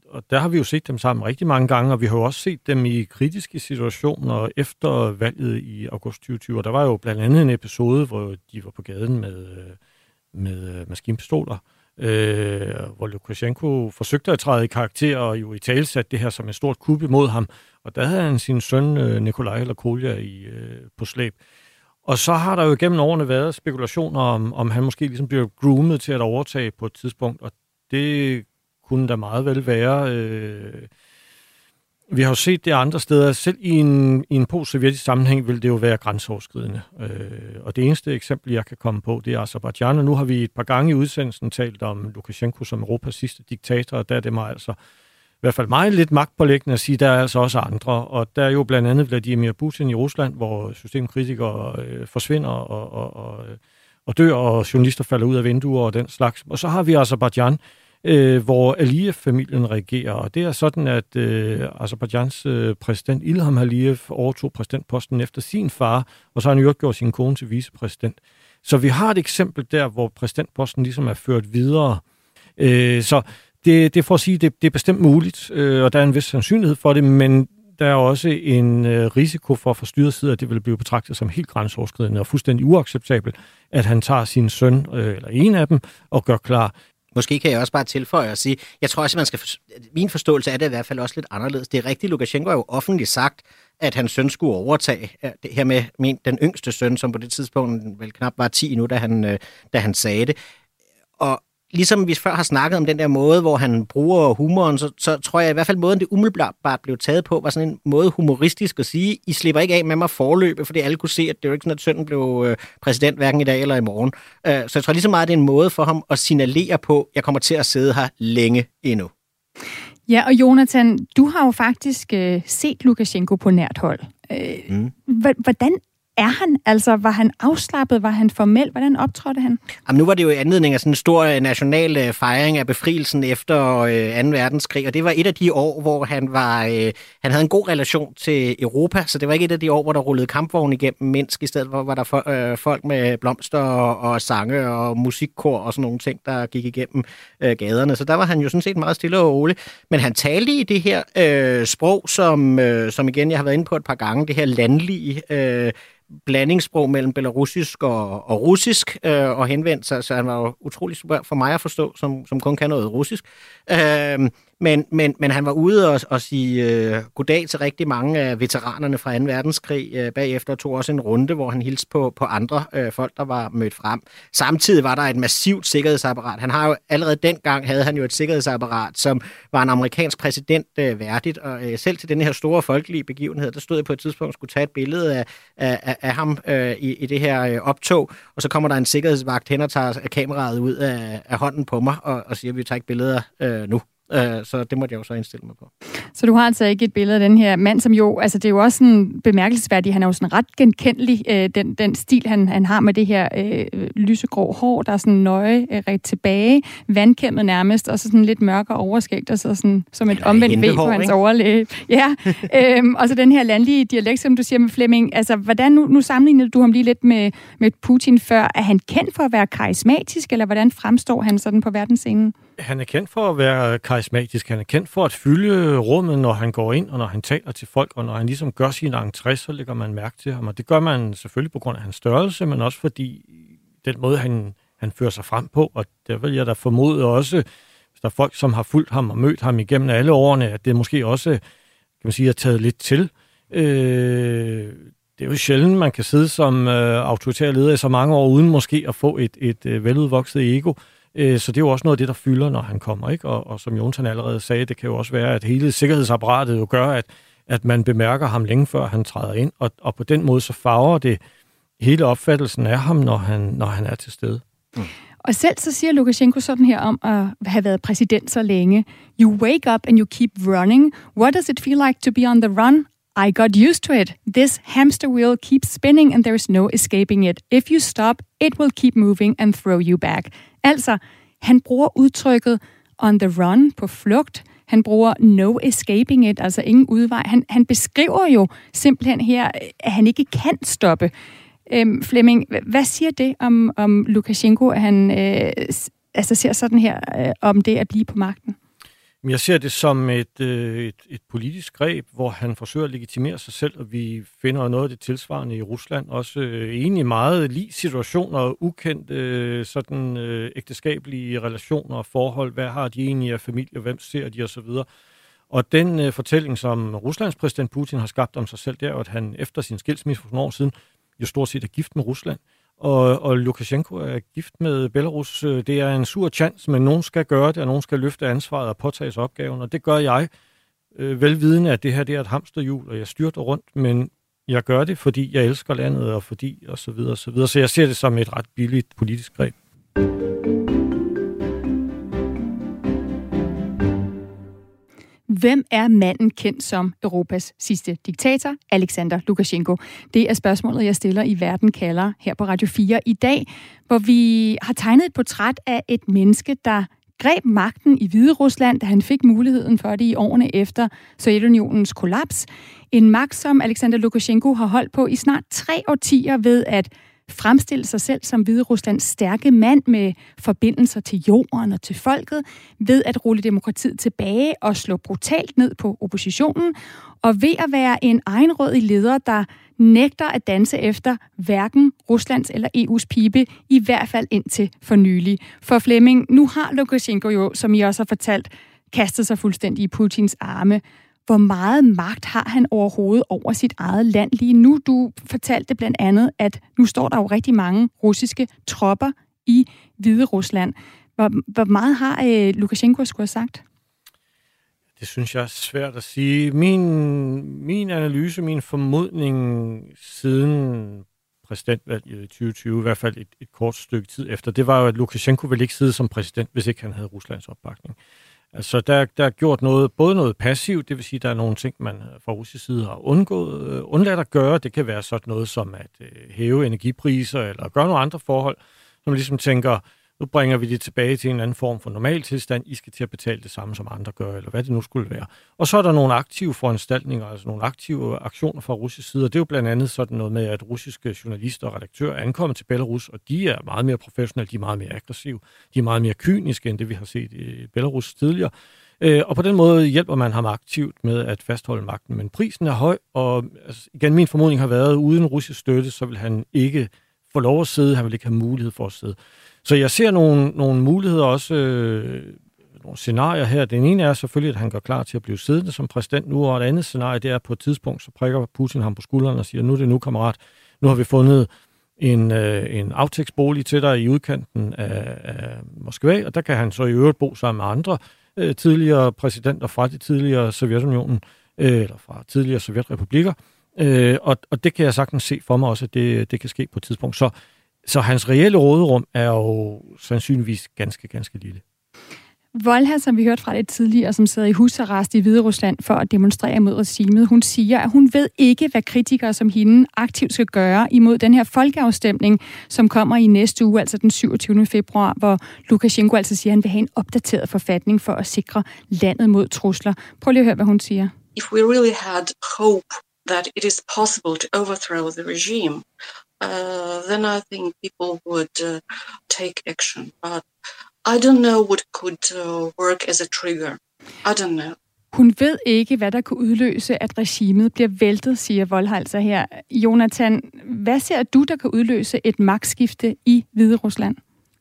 og der har vi jo set dem sammen rigtig mange gange, og vi har jo også set dem i kritiske situationer efter valget i august 2020. Og der var jo blandt andet en episode, hvor de var på gaden med, øh, med øh, maskinpistoler, øh, hvor Lukashenko forsøgte at træde i karakter og jo i tale det her som et stort kub imod ham. Og der havde han sin søn øh, Nikolaj Kolja i, øh, på slæb. Og så har der jo gennem årene været spekulationer om, om han måske ligesom bliver groomet til at overtage på et tidspunkt, og det kunne da meget vel være. Øh, vi har jo set det andre steder. Selv i en, i en post-sovjetisk sammenhæng vil det jo være grænseoverskridende. Øh, og det eneste eksempel, jeg kan komme på, det er Azerbaijan. Og nu har vi et par gange i udsendelsen talt om Lukashenko som Europas sidste diktator, og der er det mig altså hvert fald meget lidt magtpålæggende at sige, at der er altså også andre. Og der er jo blandt andet Vladimir Putin i Rusland, hvor systemkritikere øh, forsvinder og, og, og, øh, og dør, og journalister falder ud af vinduer og den slags. Og så har vi Azerbaijan, øh, hvor Aliyev-familien regerer. Og det er sådan, at øh, Azerbaijans øh, præsident Ilham Aliyev overtog præsidentposten efter sin far, og så har han jo gjort sin kone til vicepræsident. Så vi har et eksempel der, hvor præsidentposten ligesom er ført videre. Øh, så det, det er for at sige, det, det er bestemt muligt, øh, og der er en vis sandsynlighed for det, men der er også en øh, risiko for fra styrets side, at det vil blive betragtet som helt grænseoverskridende og fuldstændig uacceptabelt, at han tager sin søn, øh, eller en af dem, og gør klar. Måske kan jeg også bare tilføje og sige, jeg tror også, at man skal, min forståelse er det i hvert fald også lidt anderledes. Det er rigtigt, Lukashenko har jo offentligt sagt, at hans søn skulle overtage det her med, min, den yngste søn, som på det tidspunkt vel knap var 10 nu, da han, øh, da han sagde det. Og ligesom vi før har snakket om den der måde, hvor han bruger humoren, så, så tror jeg i hvert fald måden, det umiddelbart blev taget på, var sådan en måde humoristisk at sige, I slipper ikke af med mig forløbet, fordi alle kunne se, at det var ikke sådan, at sønnen blev øh, præsident hverken i dag eller i morgen. Øh, så jeg tror lige så meget, det er en måde for ham at signalere på, at jeg kommer til at sidde her længe endnu. Ja, og Jonathan, du har jo faktisk øh, set Lukashenko på nært hold. Øh, mm. Hvordan er han? Altså, var han afslappet? Var han formel? Hvordan optrådte han? Jamen, nu var det jo i anledning af sådan en stor øh, national øh, fejring af befrielsen efter øh, 2. verdenskrig, og det var et af de år, hvor han var øh, han havde en god relation til Europa, så det var ikke et af de år, hvor der rullede kampvogn igennem Minsk, i stedet hvor var der for, øh, folk med blomster og, og sange og musikkor og sådan nogle ting, der gik igennem øh, gaderne. Så der var han jo sådan set meget stille og rolig. Men han talte i det her øh, sprog, som, øh, som igen jeg har været inde på et par gange, det her landlige øh, blandingssprog mellem belarusisk og, og russisk, øh, og henvendt sig, så han var jo utrolig super for mig at forstå, som, som kun kan noget russisk. Øh, men, men, men han var ude og, og sige øh, goddag til rigtig mange af veteranerne fra 2. verdenskrig øh, bagefter, og tog også en runde, hvor han hilste på, på andre øh, folk, der var mødt frem. Samtidig var der et massivt sikkerhedsapparat. Han har jo allerede dengang havde han jo et sikkerhedsapparat, som var en amerikansk præsident øh, værdigt, og øh, selv til den her store folkelige begivenhed, der stod jeg på et tidspunkt og skulle tage et billede af, af, af ham øh, i, i det her øh, optog, og så kommer der en sikkerhedsvagt hen og tager kameraet ud af, af hånden på mig og, og siger, at vi tager ikke billeder øh, nu. Øh, så det måtte jeg jo så indstille mig på. Så du har altså ikke et billede af den her mand, som jo, altså det er jo også sådan bemærkelsesværdigt, han er jo sådan ret genkendelig, øh, den, den stil, han, han har med det her øh, lysegrå hår, der er sådan nøje øh, ret tilbage, vandkæmmet nærmest, og så sådan lidt mørkere overskægt, og så sådan som et omvendt V på hans ikke? overlæge. (laughs) Ja, øhm, og så den her landlige dialekt, som du siger med Flemming, altså hvordan, nu, nu sammenlignede du ham lige lidt med, med Putin før, er han kendt for at være karismatisk, eller hvordan fremstår han sådan på verdensscenen? Han er kendt for at være karismatisk. Han er kendt for at fylde rummet, når han går ind, og når han taler til folk, og når han ligesom gør sin entré, så lægger man mærke til ham. Og det gør man selvfølgelig på grund af hans størrelse, men også fordi den måde, han, han fører sig frem på, og der vil jeg da formode også, hvis der er folk, som har fulgt ham og mødt ham igennem alle årene, at det måske også, kan man sige, er taget lidt til. Øh, det er jo sjældent, man kan sidde som øh, autoritær leder i så mange år, uden måske at få et, et øh, veludvokset ego. Øh, så det er jo også noget af det, der fylder, når han kommer. Ikke? Og, og som Jonsen allerede sagde, det kan jo også være, at hele sikkerhedsapparatet jo gør, at, at man bemærker ham længe før han træder ind, og, og på den måde så farver det hele opfattelsen af ham, når han, når han er til stede. Mm. Og selv så siger Lukashenko sådan her om at have været præsident så længe. You wake up and you keep running. What does it feel like to be on the run? I got used to it. This hamster wheel keeps spinning and there's no escaping it. If you stop, it will keep moving and throw you back. Altså, han bruger udtrykket on the run, på flugt. Han bruger no escaping it, altså ingen udvej. Han, han beskriver jo simpelthen her, at han ikke kan stoppe. Øhm, Flemming, hvad siger det om, om Lukashenko, at han øh, altså ser sådan her øh, om det at blive på magten? Jeg ser det som et, øh, et, et politisk greb, hvor han forsøger at legitimere sig selv, og vi finder noget af det tilsvarende i Rusland. Også øh, egentlig meget lige situationer, ukendt øh, sådan øh, ægteskabelige relationer og forhold. Hvad har de egentlig af familie, hvem ser de osv. Og den øh, fortælling, som Ruslands præsident Putin har skabt om sig selv, det er at han efter sin skilsmisse for nogle år siden jo stort set er gift med Rusland. Og, og Lukashenko er gift med Belarus. Øh, det er en sur chance, men nogen skal gøre det, og nogen skal løfte ansvaret og påtage sig opgaven, og det gør jeg. Øh, velvidende, at det her det er et hamsterhjul, og jeg styrter rundt, men jeg gør det, fordi jeg elsker landet, og fordi, og så videre, og så videre. Så jeg ser det som et ret billigt politisk greb. Hvem er manden kendt som Europas sidste diktator, Alexander Lukashenko? Det er spørgsmålet, jeg stiller i Verden kalder her på Radio 4 i dag, hvor vi har tegnet et portræt af et menneske, der greb magten i Hvide Rusland, da han fik muligheden for det i årene efter Sovjetunionens kollaps. En magt, som Alexander Lukashenko har holdt på i snart tre årtier ved at fremstille sig selv som Hvide Ruslands stærke mand med forbindelser til jorden og til folket, ved at rulle demokratiet tilbage og slå brutalt ned på oppositionen, og ved at være en egenrådig leder, der nægter at danse efter hverken Ruslands eller EU's pibe, i hvert fald indtil for nylig. For Flemming, nu har Lukashenko jo, som I også har fortalt, kastet sig fuldstændig i Putins arme hvor meget magt har han overhovedet over sit eget land lige nu? Du fortalte blandt andet, at nu står der jo rigtig mange russiske tropper i Hvide Rusland. Hvor, hvor meget har øh, Lukashenko skulle have sagt? Det synes jeg er svært at sige. Min, min analyse, min formodning siden præsidentvalget i 2020, i hvert fald et, et kort stykke tid efter, det var jo, at Lukashenko ville ikke sidde som præsident, hvis ikke han havde Ruslands opbakning. Altså, der, der er gjort noget, både noget passivt, det vil sige, der er nogle ting, man fra russisk side har undgået, øh, undladt at gøre. Det kan være sådan noget som at øh, hæve energipriser eller gøre nogle andre forhold, som ligesom tænker, nu bringer vi det tilbage til en anden form for normal tilstand. I skal til at betale det samme, som andre gør, eller hvad det nu skulle være. Og så er der nogle aktive foranstaltninger, altså nogle aktive aktioner fra russisk side, og det er jo blandt andet sådan noget med, at russiske journalister og redaktører er ankommet til Belarus, og de er meget mere professionelle, de er meget mere aggressive, de er meget mere kyniske, end det vi har set i Belarus tidligere. Øh, og på den måde hjælper man ham aktivt med at fastholde magten. Men prisen er høj, og altså, igen, min formodning har været, at uden russisk støtte, så vil han ikke få lov at sidde, han vil ikke have mulighed for at sidde. Så jeg ser nogle, nogle muligheder også, øh, nogle scenarier her. Den ene er selvfølgelig, at han gør klar til at blive siddende som præsident nu, og et andet scenarie, det er på et tidspunkt, så prikker Putin ham på skulderen og siger, nu er det nu, kammerat, nu har vi fundet en, øh, en aftægtsbolig til dig i udkanten af, af Moskva, og der kan han så i øvrigt bo sammen med andre øh, tidligere præsidenter fra de tidligere Sovjetunionen, øh, eller fra tidligere Sovjetrepublikker, øh, og, og det kan jeg sagtens se for mig også, at det, det kan ske på et tidspunkt. Så, så hans reelle råderum er jo sandsynligvis ganske, ganske lille. Volha, som vi hørte fra det tidligere, som sidder i husarrest i Hvide Rusland for at demonstrere mod regimet, hun siger, at hun ved ikke, hvad kritikere som hende aktivt skal gøre imod den her folkeafstemning, som kommer i næste uge, altså den 27. februar, hvor Lukashenko altså siger, at han vil have en opdateret forfatning for at sikre landet mod trusler. Prøv lige at høre, hvad hun siger. If we really had hope that it is possible to overthrow the regime, uh, then I think people would uh, take action. But I don't know what could uh, work as a trigger. I don't know. Hun ved ikke, hvad der kunne udløse, at regimet bliver væltet, siger Voldhalser her. Jonathan, hvad ser du, der kan udløse et magtskifte i Hvide Rusland?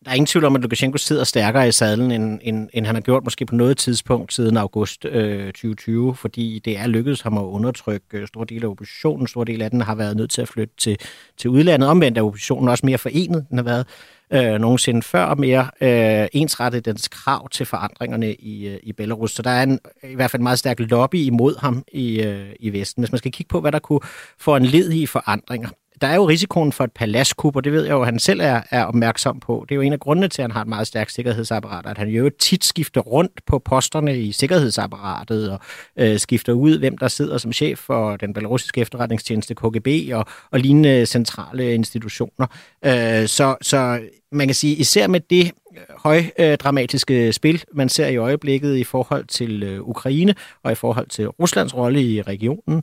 Der er ingen tvivl om, at Lukashenko sidder stærkere i sadlen, end, end, end han har gjort måske på noget tidspunkt siden august øh, 2020, fordi det er lykkedes ham at undertrykke øh, store dele af oppositionen. Stor del af den har været nødt til at flytte til, til udlandet. Omvendt er oppositionen også mere forenet, den har været øh, nogensinde før, og mere øh, ensrettet dens krav til forandringerne i, øh, i Belarus. Så der er en, i hvert fald en meget stærk lobby imod ham i, øh, i Vesten. Hvis man skal kigge på, hvad der kunne få en led i forandringer, der er jo risikoen for et palaskup, og det ved jeg jo, at han selv er, er opmærksom på. Det er jo en af grundene til, at han har et meget stærkt sikkerhedsapparat, at han jo tit skifter rundt på posterne i sikkerhedsapparatet og øh, skifter ud, hvem der sidder som chef for den belarusiske efterretningstjeneste KGB og, og lignende centrale institutioner. Øh, så, så man kan sige, især med det øh, højdramatiske øh, spil, man ser i øjeblikket i forhold til øh, Ukraine og i forhold til Ruslands rolle i regionen,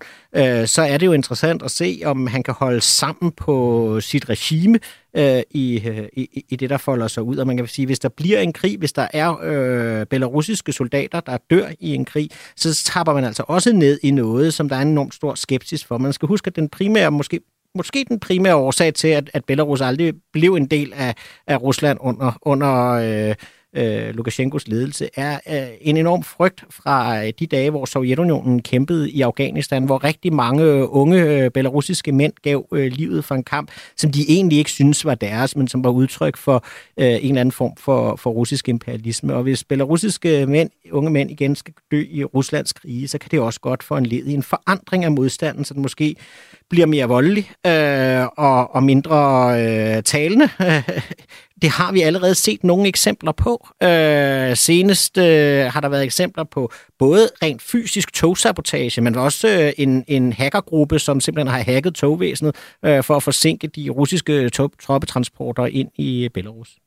så er det jo interessant at se, om han kan holde sammen på sit regime i, i, i det, der folder sig ud. Og man kan sige, hvis der bliver en krig, hvis der er øh, belarusiske soldater, der dør i en krig, så tapper man altså også ned i noget, som der er en enormt stor skepsis for. Man skal huske, at den primære, måske måske den primære årsag til, at, at Belarus aldrig blev en del af, af Rusland under, under øh, øh, Lukashenkos ledelse, er øh, en enorm frygt fra øh, de dage, hvor Sovjetunionen kæmpede i Afghanistan, hvor rigtig mange øh, unge øh, belarusiske mænd gav øh, livet for en kamp, som de egentlig ikke synes var deres, men som var udtryk for øh, en eller anden form for, for russisk imperialisme. Og hvis belarusiske mænd, unge mænd igen skal dø i Ruslands krige, så kan det også godt få en led i en forandring af modstanden, så den måske bliver mere voldelig øh, og, og mindre øh, talende. (laughs) det har vi allerede set nogle eksempler på. Øh, senest øh, har der været eksempler på både rent fysisk togsabotage, men også øh, en, en hackergruppe, som simpelthen har hacket togvæsenet øh, for at forsinke de russiske troppetransporter ind i Belarus.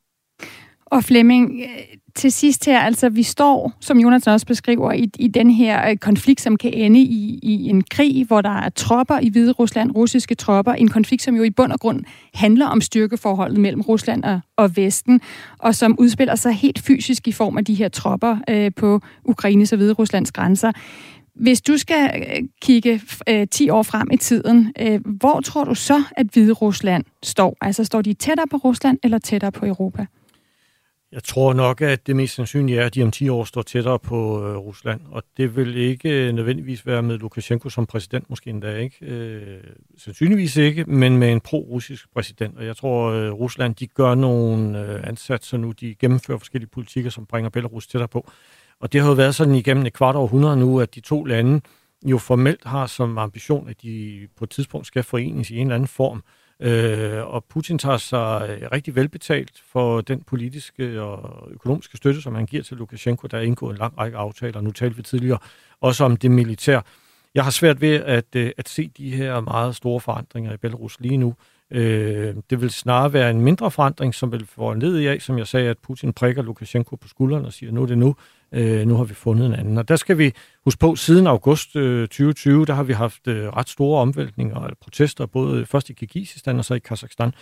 Og Flemming, øh, til sidst her, altså vi står, som Jonas også beskriver, i, i den her øh, konflikt, som kan ende i, i en krig, hvor der er tropper i Hvide Rusland, russiske tropper, en konflikt, som jo i bund og grund handler om styrkeforholdet mellem Rusland og, og Vesten, og som udspiller sig helt fysisk i form af de her tropper øh, på Ukraines og Hvide Ruslands grænser. Hvis du skal øh, kigge øh, 10 år frem i tiden, øh, hvor tror du så, at Hvide Rusland står? Altså står de tættere på Rusland eller tættere på Europa? Jeg tror nok, at det mest sandsynlige er, at de om 10 år står tættere på øh, Rusland, og det vil ikke øh, nødvendigvis være med Lukashenko som præsident, måske endda ikke. Øh, sandsynligvis ikke, men med en pro-russisk præsident. Og jeg tror, øh, Rusland de gør nogle øh, ansatser nu, de gennemfører forskellige politikker, som bringer Belarus tættere på. Og det har jo været sådan igennem et kvart århundrede nu, at de to lande jo formelt har som ambition, at de på et tidspunkt skal forenes i en eller anden form. Øh, Øh, og Putin tager sig øh, rigtig velbetalt for den politiske og økonomiske støtte, som han giver til Lukashenko. Der er indgået en lang række aftaler. Nu talte vi tidligere også om det militær. Jeg har svært ved at, øh, at se de her meget store forandringer i Belarus lige nu. Øh, det vil snarere være en mindre forandring, som vil få en led i af, som jeg sagde, at Putin prikker Lukashenko på skulderen og siger, nu er det nu, øh, nu har vi fundet en anden. Og der skal vi huske på, siden august øh, 2020, der har vi haft øh, ret store omvæltninger og protester, både først i Kirgisistan og så i Kazakhstan.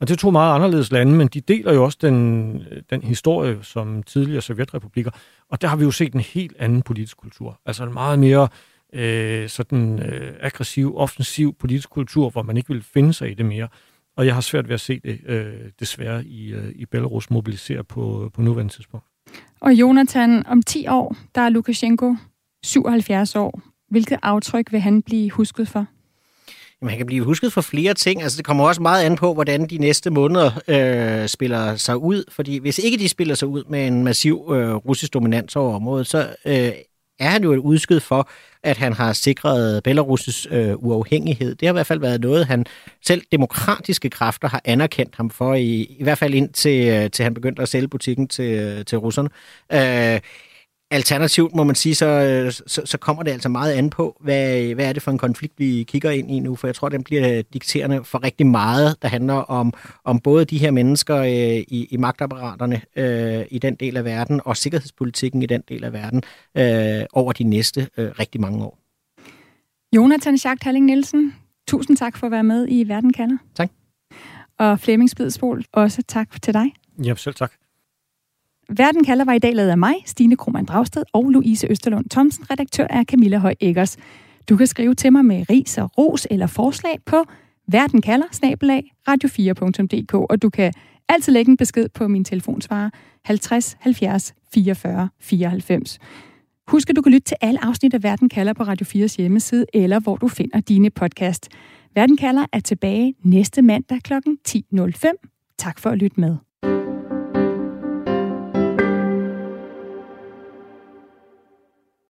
Og det er to meget anderledes lande, men de deler jo også den, øh, den historie som tidligere sovjetrepublikker. Og der har vi jo set en helt anden politisk kultur. Altså en meget mere øh, sådan øh, aggressiv, offensiv politisk kultur, hvor man ikke vil finde sig i det mere. Og jeg har svært ved at se det øh, desværre i, øh, i Belarus mobilisere på, på nuværende tidspunkt. Og Jonathan, om 10 år, der er Lukashenko 77 år. Hvilket aftryk vil han blive husket for? Jamen, han kan blive husket for flere ting. Altså, det kommer også meget an på, hvordan de næste måneder øh, spiller sig ud. Fordi hvis ikke de spiller sig ud med en massiv øh, russisk dominans over området, så øh, er han jo et udskud for, at han har sikret Belarus' øh, uafhængighed. Det har i hvert fald været noget, han selv demokratiske kræfter har anerkendt ham for, i, i hvert fald indtil øh, til han begyndte at sælge butikken til, øh, til russerne. Øh, Alternativt må man sige, så, øh, så, så kommer det altså meget an på, hvad, hvad er det for en konflikt, vi kigger ind i nu, for jeg tror, den bliver dikterende for rigtig meget, der handler om, om både de her mennesker øh, i, i magtapparaterne øh, i den del af verden, og sikkerhedspolitikken i den del af verden øh, over de næste øh, rigtig mange år. Jonathan Schacht Halling Nielsen, tusind tak for at være med i Verden kalder. Tak. Og Flemming Spidsbol, også tak til dig. Ja, selv tak. Verden kalder var i dag lavet af mig, Stine Krohmann Dragsted og Louise Østerlund Thomsen. Redaktør er Camilla Høj Eggers. Du kan skrive til mig med ris og ros eller forslag på verden kalder radio4.dk, og du kan altid lægge en besked på min telefonsvarer 50 70 44 94. Husk, at du kan lytte til alle afsnit af Verden kalder på Radio 4's hjemmeside, eller hvor du finder dine podcast. Verden kalder er tilbage næste mandag kl. 10.05. Tak for at lytte med.